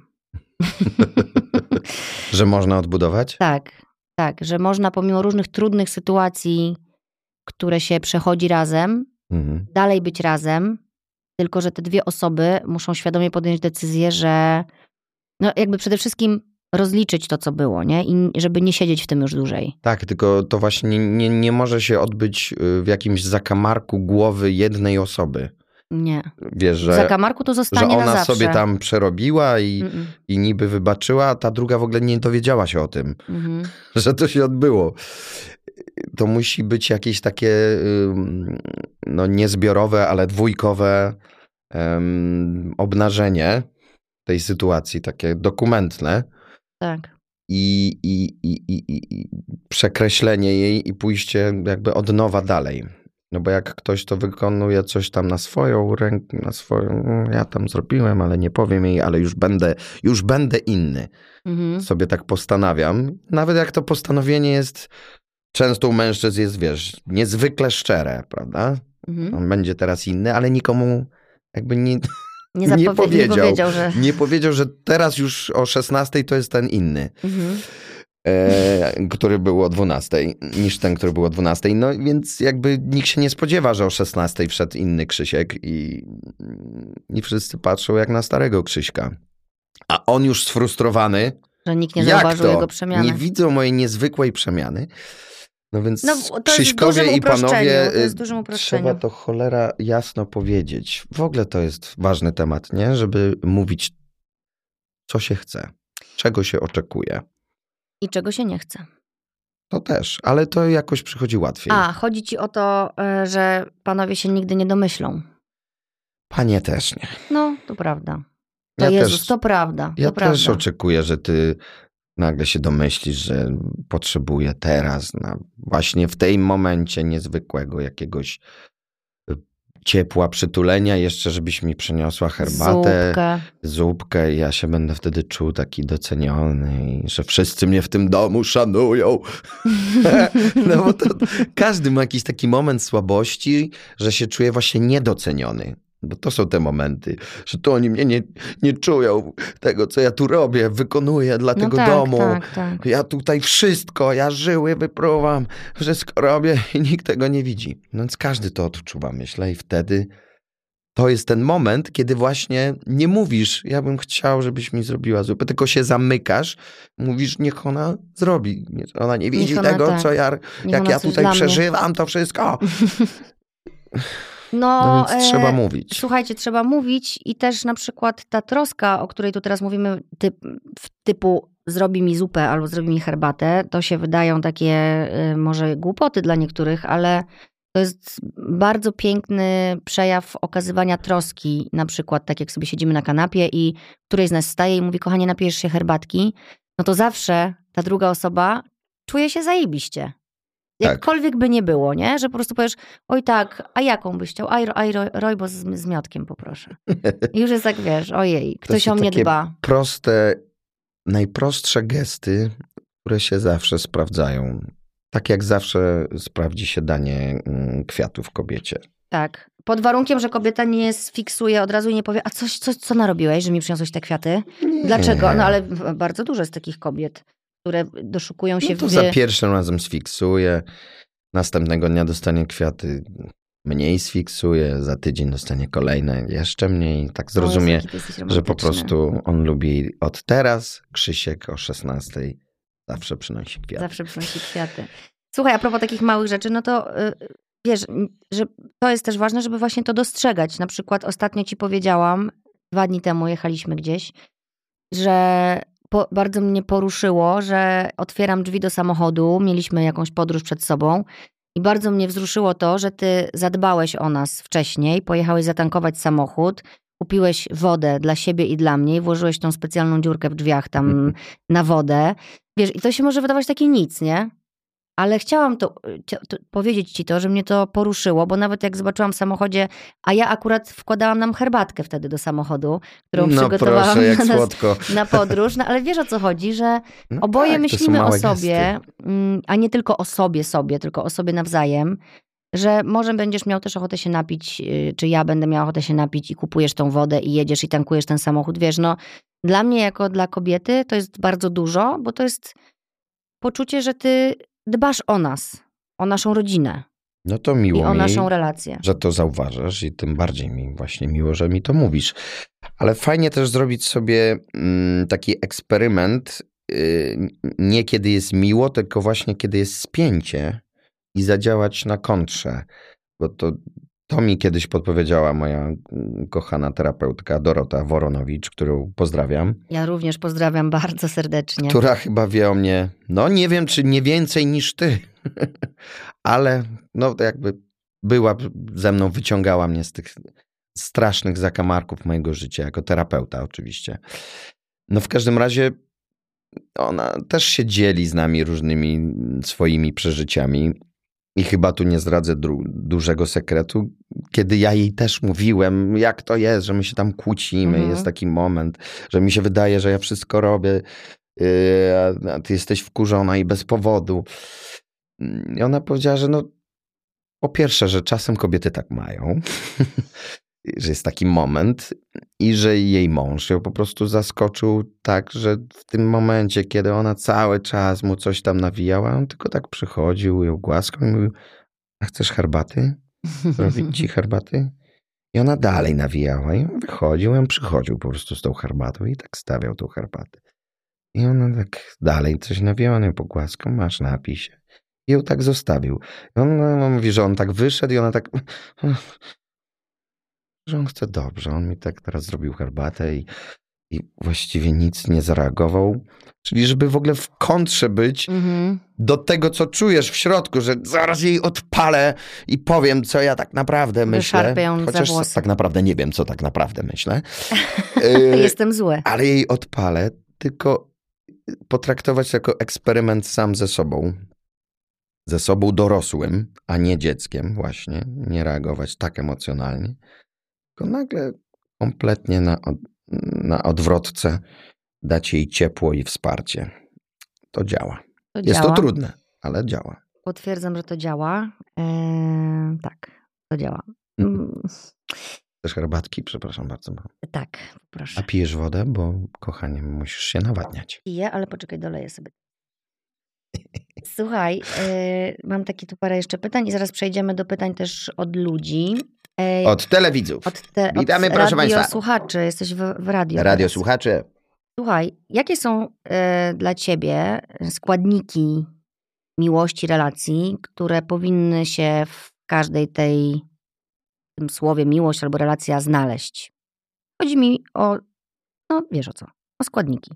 że można odbudować? Tak, tak, że można pomimo różnych trudnych sytuacji, które się przechodzi razem, Mhm. dalej być razem, tylko że te dwie osoby muszą świadomie podjąć decyzję, że no jakby przede wszystkim rozliczyć to, co było, nie? I żeby nie siedzieć w tym już dłużej. Tak, tylko to właśnie nie, nie, może się odbyć y, w jakimś zakamarku głowy jednej osoby. Nie. Wiesz, W że, zakamarku to że zostanie na ona sobie tam przerobiła i, Mm-mm. i niby wybaczyła, a ta druga w ogóle nie dowiedziała się o tym, Mhm. że to się odbyło. To musi być jakieś takie no niezbiorowe, ale dwójkowe em, obnażenie tej sytuacji, takie dokumentne Tak. i, i, i, i- i przekreślenie jej i pójście jakby od nowa dalej. No bo jak ktoś to wykonuje coś tam na swoją rękę, na swoją, "Mm, ja tam zrobiłem, ale nie powiem jej, ale już będę, już będę inny. Mhm. Sobie tak postanawiam. Nawet jak to postanowienie jest, często u mężczyzn jest, wiesz, niezwykle szczere, prawda? Mhm. On będzie teraz inny, ale nikomu jakby nie, Nie, Nie zapowie- nie powiedział. powiedział, że... nie powiedział, że teraz już o 16 to jest ten inny. Mhm. E, który był o 12, niż ten, który był o 12. No więc jakby nikt się nie spodziewa, że o 16 wszedł inny Krzysiek i, i wszyscy patrzą jak na starego Krzyśka. A on już sfrustrowany, Że nikt nie zauważył jego przemiany. Nie widzą mojej niezwykłej przemiany. No więc No, Krzyśkowie i panowie, y, trzeba to cholera jasno powiedzieć. W ogóle to jest ważny temat, nie? Żeby mówić, co się chce, czego się oczekuje. I czego się nie chce. To też, ale to jakoś przychodzi łatwiej. A, chodzi ci o to, e, że panowie się nigdy nie domyślą. Panie też nie. No, to prawda. To Ja Jezus, też, to prawda. ja to prawda. też oczekuję, że ty nagle się domyślisz, że potrzebuję teraz, na, właśnie w tym momencie niezwykłego jakiegoś ciepła, przytulenia, jeszcze żebyś mi przyniosła herbatę, Zupkę. zupkę i ja się będę wtedy czuł taki doceniony i że wszyscy mnie w tym domu szanują. no bo to każdy ma jakiś taki moment słabości, że się czuje właśnie niedoceniony. Bo to są te momenty, że to oni mnie nie, nie czują tego, co ja tu robię, wykonuję dla No tego tak, domu. tak, tak. Ja tutaj wszystko, ja żyły wypruwam, wszystko robię i nikt tego nie widzi. No więc każdy to odczuwa, myślę, i wtedy to jest ten moment, kiedy właśnie nie mówisz, ja bym chciał, żebyś mi zrobiła zupę, tylko się zamykasz, mówisz, niech ona zrobi. Ona nie widzi ona tego, tak. co ja, Niech jak ja tutaj przeżywam, to wszystko. No, No więc e, trzeba mówić. Słuchajcie, trzeba mówić i też na przykład ta troska, o której tu teraz mówimy, typ, typu zrobi mi zupę albo zrobi mi herbatę, to się wydają takie y, może głupoty dla niektórych, ale to jest bardzo piękny przejaw okazywania troski. Na przykład tak jak sobie siedzimy na kanapie i któryś z nas staje i mówi, kochanie, napijesz się herbatki, no to zawsze ta druga osoba czuje się zajebiście. Jakkolwiek by nie było, nie? Że po prostu powiesz, oj tak, a jaką byś chciał? Aj, aj roj- rojbo z, z miotkiem poproszę. I już jest tak, wiesz, ojej, ktoś o mnie dba. Proste, najprostsze gesty, które się zawsze sprawdzają. Tak jak zawsze sprawdzi się danie mm, kwiatów kobiecie. Tak. Pod warunkiem, że kobieta nie sfiksuje od razu i nie powie, a coś, coś co narobiłeś, że mi przyniosłeś te kwiaty? Dlaczego? No ale bardzo dużo jest takich kobiet, które doszukują się No to w... za pierwszym razem sfiksuje, następnego dnia dostanie kwiaty, mniej sfiksuje, za tydzień dostanie kolejne, jeszcze mniej. Tak zrozumie, że po prostu on lubi od teraz, Krzysiek o 16 zawsze przynosi kwiaty. Zawsze przynosi kwiaty. Słuchaj, a propos takich małych rzeczy, no to y, wiesz, że to jest też ważne, żeby właśnie to dostrzegać. Na przykład ostatnio ci powiedziałam, dwa dni temu jechaliśmy gdzieś, że po, bardzo mnie poruszyło, że otwieram drzwi do samochodu, mieliśmy jakąś podróż przed sobą i bardzo mnie wzruszyło to, że ty zadbałeś o nas wcześniej, pojechałeś zatankować samochód, kupiłeś wodę dla siebie i dla mnie i włożyłeś tą specjalną dziurkę w drzwiach tam na wodę. Wiesz, i to się może wydawać takie nic, nie? Ale chciałam to, cia- to, powiedzieć ci to, że mnie to poruszyło, bo nawet jak zobaczyłam w samochodzie, a ja akurat wkładałam nam herbatkę wtedy do samochodu, którą no przygotowałam proszę, jak na słodko. na podróż, no ale wiesz o co chodzi, że No oboje tak, myślimy o sobie, gesty. mm, a nie tylko o sobie sobie, tylko o sobie nawzajem, że może będziesz miał też ochotę się napić, y, czy ja będę miała ochotę się napić i kupujesz tą wodę i jedziesz i tankujesz ten samochód. Wiesz, no dla mnie jako dla kobiety to jest bardzo dużo, bo to jest poczucie, że ty dbasz o nas, o naszą rodzinę No to i miło o mi, naszą relację. że to zauważasz i tym bardziej mi właśnie miło, że mi to mówisz. Ale fajnie też zrobić sobie mm, taki eksperyment, y, nie kiedy jest miło, tylko właśnie kiedy jest spięcie i zadziałać na kontrze. Bo to, to mi kiedyś podpowiedziała moja mm, kochana terapeutka Dorota Woronowicz, którą pozdrawiam, Ja również pozdrawiam bardzo serdecznie. która chyba wie o mnie, no nie wiem, czy nie więcej niż ty, ale no jakby była ze mną, wyciągała mnie z tych strasznych zakamarków mojego życia, jako terapeuta oczywiście. No w każdym razie ona też się dzieli z nami różnymi swoimi przeżyciami i chyba tu nie zdradzę dru- dużego sekretu, kiedy ja jej też mówiłem, jak to jest, że my się tam kłócimy, Mhm. jest taki moment, że mi się wydaje, że ja wszystko robię, yy, a- a ty jesteś wkurzona i bez powodu. I ona powiedziała, że no po pierwsze, że czasem kobiety tak mają, że jest taki moment i że jej mąż ją po prostu zaskoczył tak, że w tym momencie, kiedy ona cały czas mu coś tam nawijała, on tylko tak przychodził, ją głaskał i mówił, a chcesz herbaty? Robić ci herbaty? I ona dalej nawijała i on wychodził, i on przychodził po prostu z tą herbatą i tak stawiał tą herbatę. I ona tak dalej coś nawijała, on ją pogłaskał, masz napij się. I ją tak zostawił. I on, on mówi, że on tak wyszedł i ona tak... Że on chce dobrze. On mi tak teraz zrobił herbatę i, i właściwie nic nie zareagował. Czyli żeby w ogóle w kontrze być Mhm. do tego, co czujesz w środku, że zaraz jej odpalę i powiem, co ja tak naprawdę myślę. Ją za Chociaż włosy. tak naprawdę nie wiem, co tak naprawdę myślę. Y, Jestem zły. ale jej odpalę, tylko potraktować jako eksperyment sam ze sobą. Ze sobą dorosłym, a nie dzieckiem, właśnie. Nie reagować tak emocjonalnie. Tylko nagle kompletnie na, od, na odwrotce dać jej ciepło i wsparcie. To działa. To Jest działa. to trudne, ale działa. Potwierdzam, że to działa. Eee, tak, to działa. Mm, Też herbatki? Przepraszam bardzo. tak, A proszę. pijesz wodę, bo kochanie, musisz się nawadniać. Piję, ale poczekaj, doleję sobie. Słuchaj, e, mam takie tu parę jeszcze pytań i zaraz przejdziemy do pytań też od ludzi. Od telewidzów. od te, Witamy, od proszę państwa. słuchaczy, jesteś w, w radio. Radio teraz. słuchacze. Słuchaj, jakie są e, dla ciebie składniki miłości, relacji, które powinny się w każdej tej w tym słowie miłość albo relacja znaleźć? Chodzi mi o, no wiesz o co, o składniki.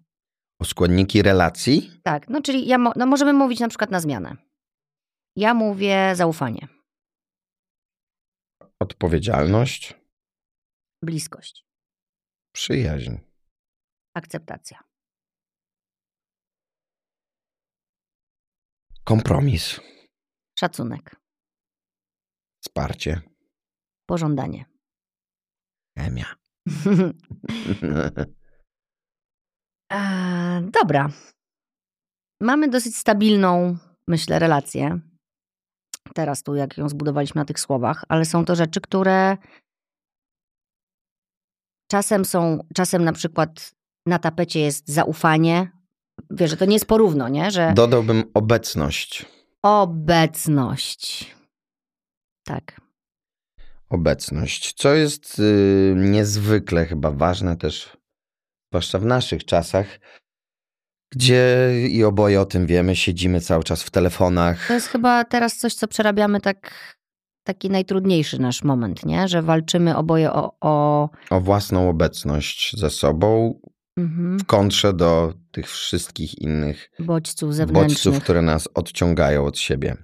O składniki relacji? Tak, no czyli ja no możemy mówić na przykład na zmianę. Ja mówię zaufanie, Odpowiedzialność, bliskość, przyjaźń, akceptacja, kompromis, Szacunek. Wsparcie. Pożądanie. Chemia. Dobra. Mamy dosyć stabilną, myślę, relację. Teraz tu, jak ją zbudowaliśmy na tych słowach, ale są to rzeczy, które czasem są, czasem na przykład na tapecie jest zaufanie. Wiesz, że to nie jest porówno, nie? Że Dodałbym obecność. obecność. Tak. Obecność, co jest y, niezwykle chyba ważne też, zwłaszcza w naszych czasach, gdzie i oboje o tym wiemy, siedzimy cały czas w telefonach. To jest chyba teraz coś, co przerabiamy tak, taki najtrudniejszy nasz moment, nie? Że walczymy oboje o... o... O własną obecność ze sobą Mhm. w kontrze do tych wszystkich innych bodźców zewnętrznych. bodźców, które nas odciągają od siebie.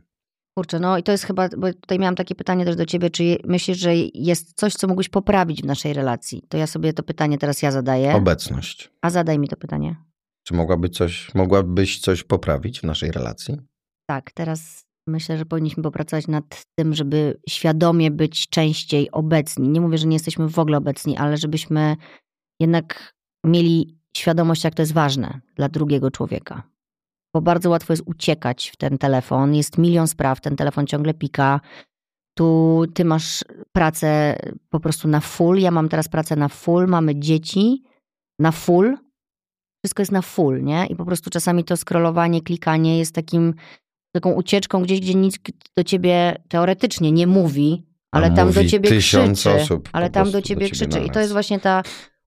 Kurczę, no i to jest chyba, bo tutaj miałam takie pytanie też do ciebie, czy myślisz, że jest coś, co mógłbyś poprawić w naszej relacji? To ja sobie to pytanie teraz ja zadaję, Obecność. a zadaj mi to pytanie. Czy mogłaby coś, mogłabyś coś poprawić w naszej relacji? Tak, teraz myślę, że powinniśmy popracować nad tym, żeby świadomie być częściej obecni. Nie mówię, że nie jesteśmy w ogóle obecni, ale żebyśmy jednak mieli świadomość, jak to jest ważne dla drugiego człowieka. Bo bardzo łatwo jest uciekać w ten telefon. Jest milion spraw, ten telefon ciągle pika. Tu ty masz pracę po prostu na full, ja mam teraz pracę na full, mamy dzieci na full. Wszystko jest na full, nie? I po prostu czasami to scrollowanie, klikanie jest takim taką ucieczką gdzieś, gdzie nikt do ciebie teoretycznie nie mówi, ale tam do mówi ciebie tysiąc krzyczy. osób ale tam do do ciebie ciebie krzyczy. I to jest właśnie ta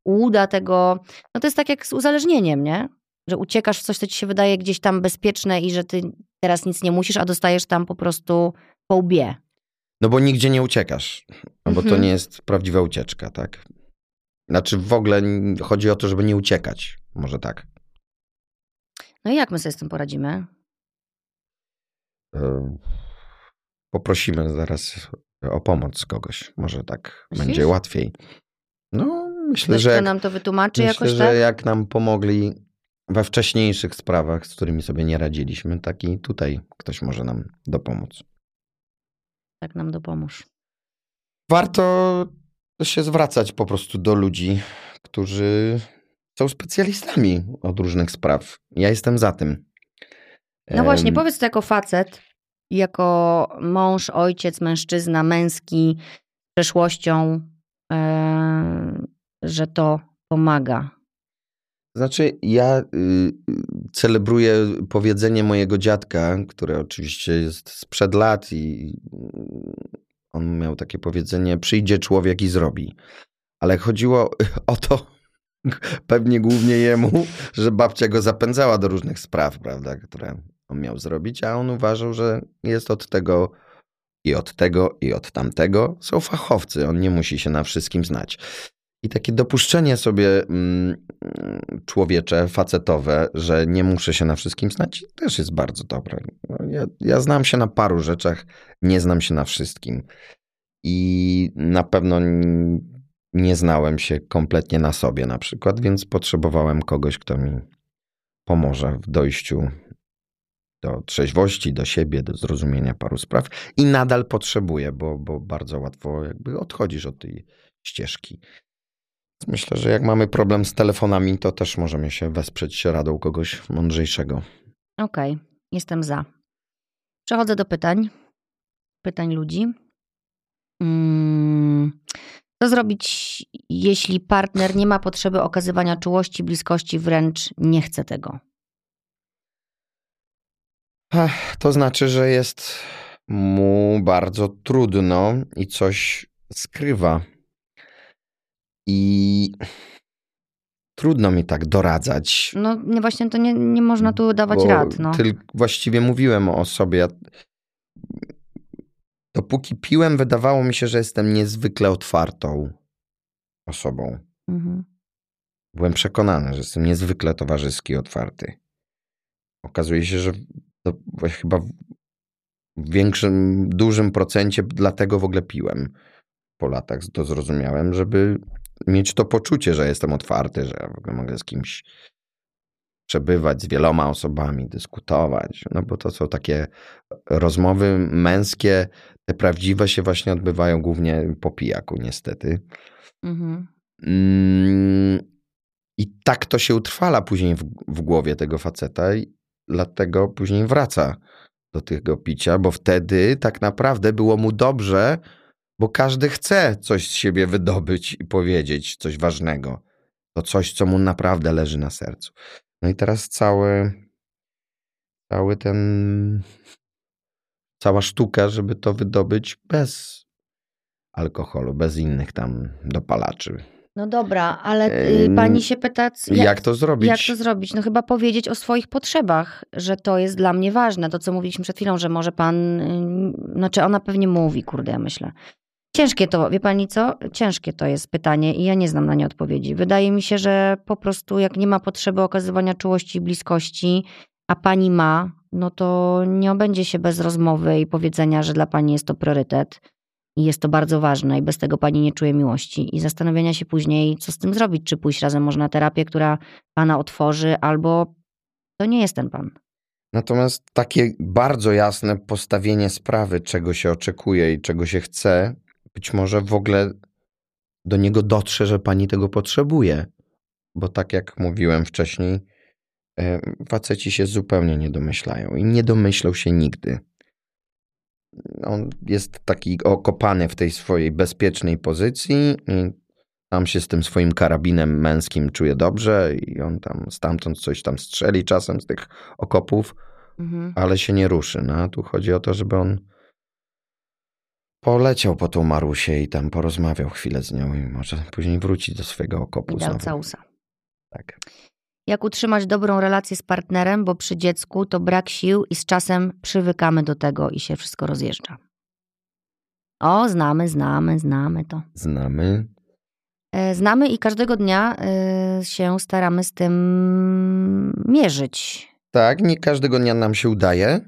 łuda tego, no to jest tak jak z uzależnieniem, nie? Że uciekasz w coś, co ci się wydaje gdzieś tam bezpieczne i że ty teraz nic nie musisz, a dostajesz tam po prostu po łbie. No bo nigdzie nie uciekasz, no bo to Mhm. nie jest prawdziwa ucieczka, tak? Znaczy w ogóle chodzi o to, żeby nie uciekać. Może tak. No i jak my sobie z tym poradzimy? E, Poprosimy zaraz o pomoc kogoś. Może tak Myślisz? będzie łatwiej. No, myślę, Ktoś, że jak, nam to wytłumaczy myślę, jakoś, że tak? jak nam pomogli we wcześniejszych sprawach, z którymi sobie nie radziliśmy, tak i tutaj ktoś może nam dopomóc. Tak nam dopomóż. Warto się zwracać po prostu do ludzi, którzy są specjalistami od różnych spraw. Ja jestem za tym. No właśnie, powiedz to jako facet, jako mąż, ojciec, mężczyzna, męski, przeszłością, e, że to pomaga. Znaczy, ja y, celebruję powiedzenie mojego dziadka, które oczywiście jest sprzed lat i on miał takie powiedzenie, przyjdzie człowiek i zrobi. Ale chodziło o to, pewnie głównie jemu, że babcia go zapędzała do różnych spraw, prawda, które on miał zrobić, a on uważał, że jest od tego i od tego i od tamtego. Są fachowcy, on nie musi się na wszystkim znać. I takie dopuszczenie sobie mm, człowiecze, facetowe, że nie muszę się na wszystkim znać, też jest bardzo dobre. No, Ja, ja znam się na paru rzeczach, nie znam się na wszystkim. I na pewno nie znałem się kompletnie na sobie na przykład, więc potrzebowałem kogoś, kto mi pomoże w dojściu do trzeźwości, do siebie, do zrozumienia paru spraw. I nadal potrzebuję, bo, bo bardzo łatwo jakby odchodzisz od tej ścieżki. Myślę, że jak mamy problem z telefonami, to też możemy się wesprzeć radą kogoś mądrzejszego. Okej, jestem za. Przechodzę do pytań. Pytań ludzi. Mm, co zrobić, jeśli partner nie ma potrzeby okazywania czułości, bliskości, wręcz nie chce tego? Ech, To znaczy, że jest mu bardzo trudno i coś skrywa. I trudno mi tak doradzać. No nie, właśnie to nie, nie można tu dawać bo rad. No. Tyl, właściwie mówiłem o sobie. Ja, dopóki piłem, wydawało mi się, że jestem niezwykle otwartą osobą. Mhm. Byłem przekonany, że jestem niezwykle towarzyski i otwarty. Okazuje się, że to chyba w większym, dużym procencie dlatego w ogóle piłem. Po latach to zrozumiałem, żeby mieć to poczucie, że jestem otwarty, że ja w ogóle mogę z kimś przebywać z wieloma osobami, dyskutować, no bo to są takie rozmowy męskie, te prawdziwe się właśnie odbywają głównie po pijaku niestety. Mhm. Mm, I tak to się utrwala później w, w głowie tego faceta i dlatego później wraca do tego picia, bo wtedy tak naprawdę było mu dobrze, bo każdy chce coś z siebie wydobyć i powiedzieć coś ważnego. To coś, co mu naprawdę leży na sercu. No i teraz cały, cały ten, cała sztuka, żeby to wydobyć bez alkoholu, bez innych tam dopalaczy. No dobra, ale y, pani się pyta, jak, jak, to zrobić? Jak to zrobić? No chyba powiedzieć o swoich potrzebach, że to jest dla mnie ważne. To, co mówiliśmy przed chwilą, że może pan, y, znaczy ona pewnie mówi, kurde, ja myślę. Ciężkie to, wie pani co? Ciężkie to jest pytanie i ja nie znam na nie odpowiedzi. Wydaje mi się, że po prostu jak nie ma potrzeby okazywania czułości i bliskości, a pani ma, no to nie obędzie się bez rozmowy i powiedzenia, że dla pani jest to priorytet i jest to bardzo ważne i bez tego pani nie czuje miłości i zastanowienia się później, co z tym zrobić, czy pójść razem może na terapię, która pana otworzy, albo to nie jest ten pan. Natomiast takie bardzo jasne postawienie sprawy, czego się oczekuje i czego się chce, być może w ogóle do niego dotrze, że pani tego potrzebuje. Bo tak jak mówiłem wcześniej, faceci się zupełnie nie domyślają i nie domyślą się nigdy. On jest taki okopany w tej swojej bezpiecznej pozycji i tam się z tym swoim karabinem męskim czuje dobrze i on tam stamtąd coś tam strzeli czasem z tych okopów, mhm. ale się nie ruszy. No, tu chodzi o to, żeby on poleciał po tą Marusię i tam porozmawiał chwilę z nią i może później wrócić do swojego okopu I dał całusa. Tak. Jak utrzymać dobrą relację z partnerem, bo przy dziecku to brak sił i z czasem przywykamy do tego i się wszystko rozjeżdża. O, znamy, znamy, znamy to. Znamy. E, znamy i każdego dnia e, się staramy z tym mierzyć. Tak, nie każdego dnia nam się udaje,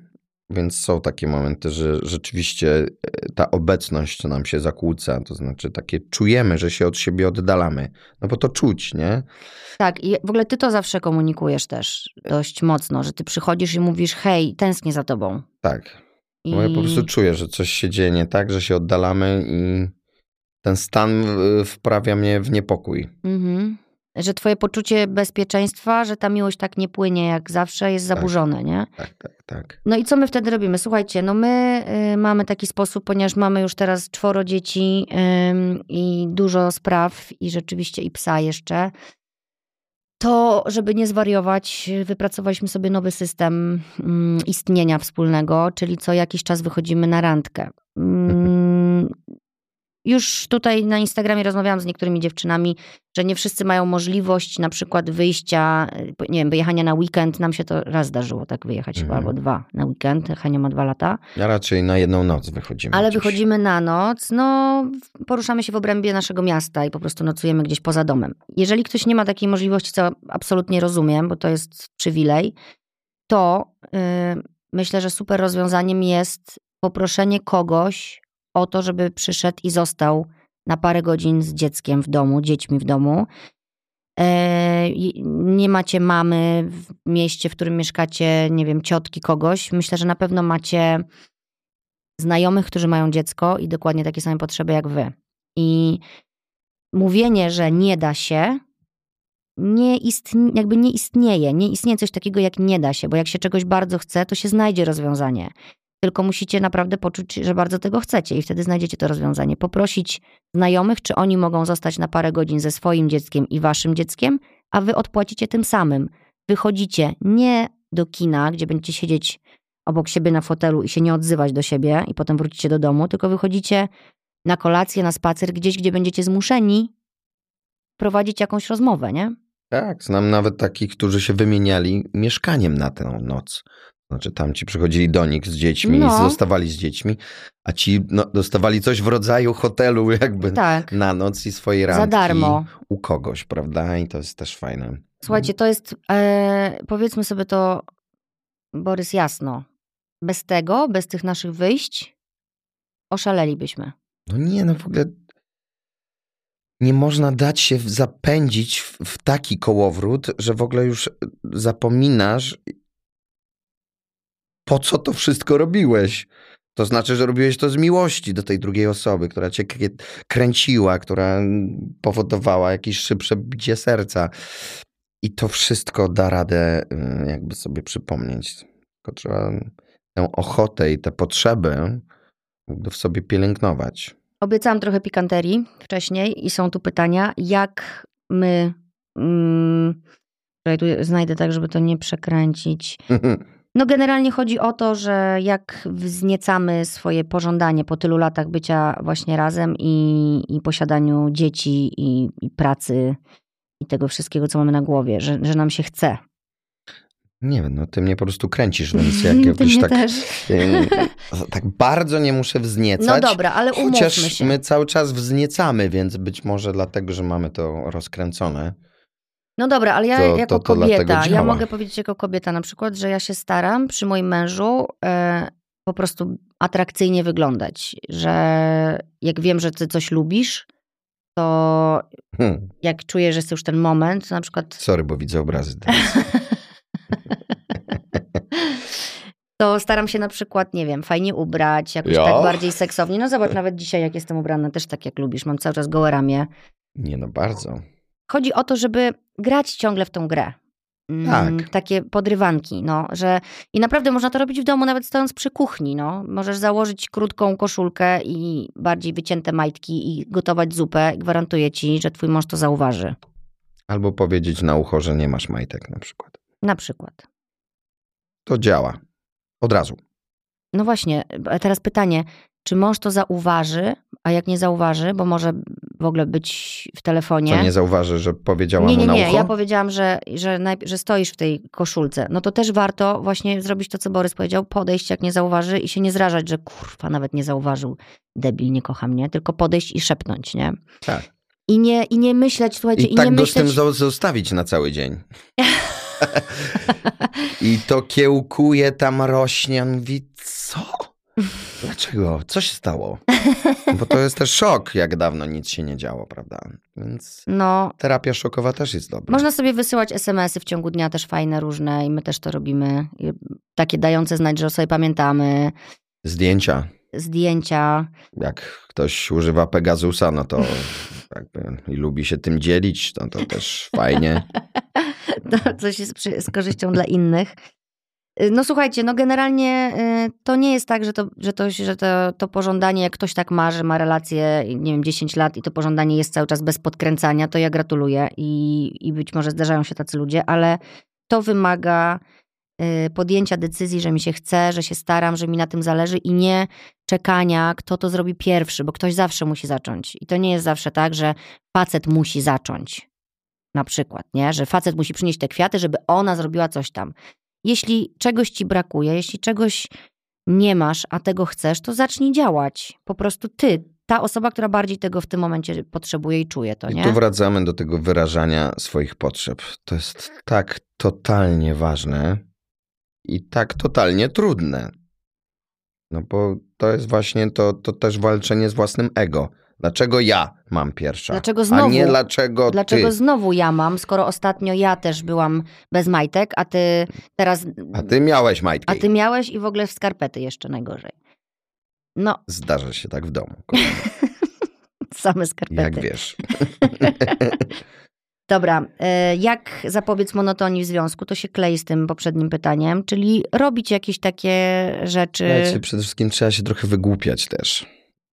więc są takie momenty, że rzeczywiście e, ta obecność nam się zakłóca, to znaczy takie czujemy, że się od siebie oddalamy, no bo to czuć, nie? Tak, i w ogóle ty to zawsze komunikujesz też dość mocno, że ty przychodzisz i mówisz, hej, tęsknię za tobą. Tak, I... bo ja po prostu czuję, że coś się dzieje nie tak, że się oddalamy i ten stan wprawia mnie w niepokój. Mhm że twoje poczucie bezpieczeństwa, że ta miłość tak nie płynie jak zawsze, jest tak. zaburzone, nie? Tak, tak, tak. No i co my wtedy robimy? Słuchajcie, no my y, mamy taki sposób, ponieważ mamy już teraz czworo dzieci y, i dużo spraw i rzeczywiście i psa jeszcze, to, żeby nie zwariować, wypracowaliśmy sobie nowy system y, istnienia wspólnego, czyli co jakiś czas wychodzimy na randkę. Już tutaj na Instagramie rozmawiałam z niektórymi dziewczynami, że nie wszyscy mają możliwość na przykład wyjścia, nie wiem, wyjechania na weekend. Nam się to raz zdarzyło tak wyjechać mhm. albo dwa na weekend. Hania ma dwa lata. Ja raczej na jedną noc wychodzimy. Ale gdzieś. wychodzimy na noc, no poruszamy się w obrębie naszego miasta i po prostu nocujemy gdzieś poza domem. Jeżeli ktoś nie ma takiej możliwości, co absolutnie rozumiem, bo to jest przywilej, to yy, myślę, że super rozwiązaniem jest poproszenie kogoś o to, żeby przyszedł i został na parę godzin z dzieckiem w domu, dziećmi w domu. E, nie macie mamy w mieście, w którym mieszkacie, nie wiem, ciotki kogoś. Myślę, że na pewno macie znajomych, którzy mają dziecko i dokładnie takie same potrzeby jak wy. I mówienie, że nie da się, nie istnie, jakby nie istnieje. Nie istnieje coś takiego jak nie da się, bo jak się czegoś bardzo chce, to się znajdzie rozwiązanie. Tylko musicie naprawdę poczuć, że bardzo tego chcecie i wtedy znajdziecie to rozwiązanie. Poprosić znajomych, czy oni mogą zostać na parę godzin ze swoim dzieckiem i waszym dzieckiem, a wy odpłacicie tym samym. Wychodzicie nie do kina, gdzie będziecie siedzieć obok siebie na fotelu i się nie odzywać do siebie i potem wrócicie do domu, tylko wychodzicie na kolację, na spacer, gdzieś, gdzie będziecie zmuszeni prowadzić jakąś rozmowę, nie? Tak, znam nawet takich, którzy się wymieniali mieszkaniem na tę noc. Znaczy tam ci przychodzili do nich z dziećmi, no. zostawali z dziećmi, a ci no, dostawali coś w rodzaju hotelu jakby tak. na noc i swojej randki. Za darmo. U kogoś, prawda? I to jest też fajne. Słuchajcie, to jest, e, powiedzmy sobie to, Borys, jasno. Bez tego, bez tych naszych wyjść, oszalelibyśmy. No nie, no w ogóle nie można dać się zapędzić w, w taki kołowrót, że w ogóle już zapominasz, po co to wszystko robiłeś. To znaczy, że robiłeś to z miłości do tej drugiej osoby, która cię kręciła, która powodowała jakieś szybsze bicie serca. I to wszystko da radę y, jakby sobie przypomnieć. Tylko trzeba tę ochotę i tę potrzebę w sobie pielęgnować. Obiecałam trochę pikanterii wcześniej i są tu pytania, jak my. Mm, tu znajdę tak, żeby to nie przekręcić. No generalnie chodzi o to, że jak wzniecamy swoje pożądanie po tylu latach bycia właśnie razem i, i posiadaniu dzieci i, i, pracy i tego wszystkiego, co mamy na głowie, że, że nam się chce. Nie wiem, no ty mnie po prostu kręcisz, więc jak jakoś tak, tak bardzo nie muszę wzniecać. No dobra, ale umówmy chociaż się. my cały czas wzniecamy, więc być może dlatego, że mamy to rozkręcone. No dobra, ale ja to, jako to, to kobieta, ja mogę powiedzieć jako kobieta na przykład, że ja się staram przy moim mężu e, po prostu atrakcyjnie wyglądać, że jak wiem, że ty coś lubisz, to hmm. jak czuję, że jest już ten moment, na przykład... Sorry, bo widzę obrazy to staram się na przykład, nie wiem, fajnie ubrać, jakoś ja? tak bardziej seksownie. No zobacz, nawet dzisiaj jak jestem ubrana, też tak jak lubisz, mam cały czas gołe ramię. Nie no, bardzo. Chodzi o to, żeby grać ciągle w tą grę. Mm, tak. Takie podrywanki, no, że i naprawdę można to robić w domu, nawet stojąc przy kuchni, no. Możesz założyć krótką koszulkę i bardziej wycięte majtki i gotować zupę. Gwarantuję ci, że twój mąż to zauważy. Albo powiedzieć na ucho, że nie masz majtek na przykład. Na przykład. To działa. Od razu. No właśnie, teraz pytanie, czy mąż to zauważy, a jak nie zauważy, bo może w ogóle być w telefonie. Co nie zauważy, że powiedziałam nie, nie, mu na nie. ucho? Ja powiedziałam, że, że, że stoisz w tej koszulce. No to też warto właśnie zrobić to, co Borys powiedział, podejść jak nie zauważy i się nie zrażać, że kurwa, nawet nie zauważył, debil, nie kocha mnie, tylko podejść i szepnąć, nie? Tak. I nie, i nie myśleć, słuchajcie, i, i tak nie go myśleć... z tym zostawić na cały dzień. I to kiełkuje, tam rośnie. On mówi, co? Dlaczego? Co się stało? Bo to jest też szok, jak dawno nic się nie działo, prawda? Więc no, terapia szokowa też jest dobra. Można sobie wysyłać SMS-y w ciągu dnia też fajne, różne i my też to robimy. Takie dające znać, że o sobie pamiętamy. Zdjęcia. Zdjęcia. Jak ktoś używa Pegasusa, no to jakby i lubi się tym dzielić, to, to też fajnie. to coś jest z korzyścią dla innych. Y, no słuchajcie, no generalnie y, to nie jest tak, że, to, że, to, że to, to pożądanie, jak ktoś tak ma, że ma relację, nie wiem, 10 lat i to pożądanie jest cały czas bez podkręcania, to ja gratuluję i, i być może zdarzają się tacy ludzie, ale to wymaga y, podjęcia decyzji, że mi się chce, że się staram, że mi na tym zależy i nie czekania, kto to zrobi pierwszy, bo ktoś zawsze musi zacząć. I to nie jest zawsze tak, że facet musi zacząć. Na przykład, nie? Że facet musi przynieść te kwiaty, żeby ona zrobiła coś tam. Jeśli czegoś ci brakuje, jeśli czegoś nie masz, a tego chcesz, to zacznij działać. Po prostu ty, ta osoba, która bardziej tego w tym momencie potrzebuje i czuje to, nie? I tu wracamy do tego wyrażania swoich potrzeb. To jest tak totalnie ważne i tak totalnie trudne. No bo to jest właśnie to, to też walczenie z własnym ego. Dlaczego ja mam pierwsza? Dlaczego znowu? A nie dlaczego Dlaczego ty? znowu ja mam, skoro ostatnio ja też byłam bez majtek, a ty teraz... A ty miałeś majtki. A ty miałeś i w ogóle w skarpety jeszcze najgorzej. No. Zdarza się tak w domu. Same skarpety. Jak wiesz. Dobra, e, jak zapobiec monotonii w związku? To się klei z tym poprzednim pytaniem, czyli robić jakieś takie rzeczy. Znaczy, przede wszystkim trzeba się trochę wygłupiać też.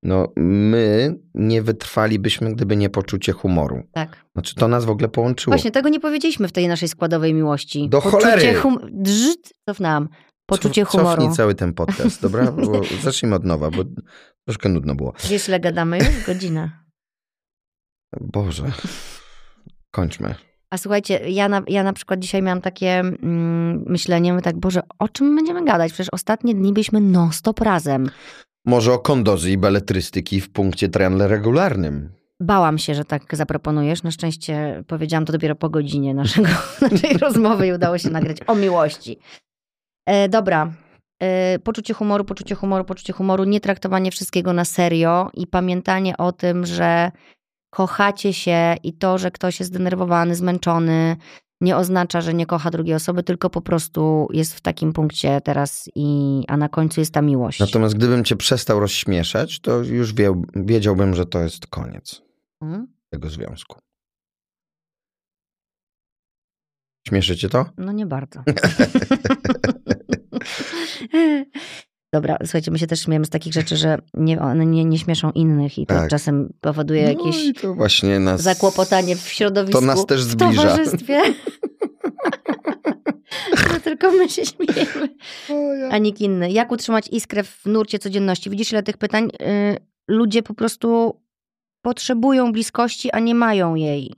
No, my nie wytrwalibyśmy, gdyby nie poczucie humoru. Tak. Znaczy, to nas w ogóle połączyło. Właśnie, tego nie powiedzieliśmy w tej naszej składowej miłości. Do poczucie cholery! Hum... Drzt, cofnęłam. Poczucie humoru. Cofnij cały ten podcast, dobra? Bo zacznijmy od nowa, bo troszkę nudno było. Wiesz, ile gadamy już? Godzina. Boże. Kończmy. A słuchajcie, ja na, ja na przykład dzisiaj miałam takie mm, myślenie, my tak, Boże, o czym będziemy gadać? Przecież ostatnie dni byliśmy non-stop razem. Może o kondozy i beletrystyki w punkcie triangle regularnym. Bałam się, że tak zaproponujesz. Na szczęście powiedziałam to dopiero po godzinie naszego, naszej rozmowy i udało się nagrać o miłości. E, dobra. E, poczucie humoru, poczucie humoru, poczucie humoru, nie traktowanie wszystkiego na serio i pamiętanie o tym, że kochacie się i to, że ktoś jest zdenerwowany, zmęczony, nie oznacza, że nie kocha drugiej osoby, tylko po prostu jest w takim punkcie teraz, i, a na końcu jest ta miłość. Natomiast gdybym cię przestał rozśmieszać, to już wie, wiedziałbym, że to jest koniec Mhm. tego związku. Śmieszy cię to? No nie bardzo. Dobra, słuchajcie, my się też śmiejemy z takich rzeczy, że nie, one nie, nie śmieszą innych i to Tak. czasem powoduje jakieś No to właśnie nas... zakłopotanie w środowisku. To nas też W zbliża. towarzystwie. No, tylko my się śmiejemy, a nikt inny. Jak utrzymać iskrę w nurcie codzienności? Widzisz, ile tych pytań? Y, ludzie po prostu potrzebują bliskości, a nie mają jej.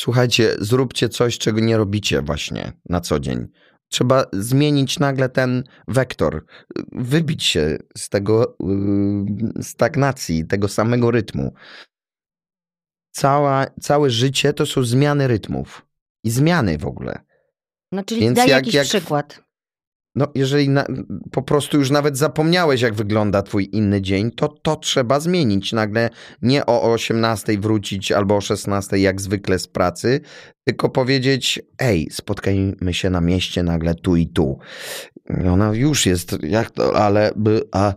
Słuchajcie, zróbcie coś, czego nie robicie właśnie na co dzień. Trzeba zmienić nagle ten wektor, wybić się z tego yy, stagnacji, tego samego rytmu. Cała, całe życie to są zmiany rytmów i zmiany w ogóle. No, czyli Więc daj jak- jakiś jak- przykład. No, jeżeli na, po prostu już nawet zapomniałeś, jak wygląda twój inny dzień, to to trzeba zmienić. Nagle nie o 18 wrócić albo o 16 jak zwykle z pracy, tylko powiedzieć, ej, spotkajmy się na mieście nagle tu i tu. I ona już jest, jak to, ale by, a...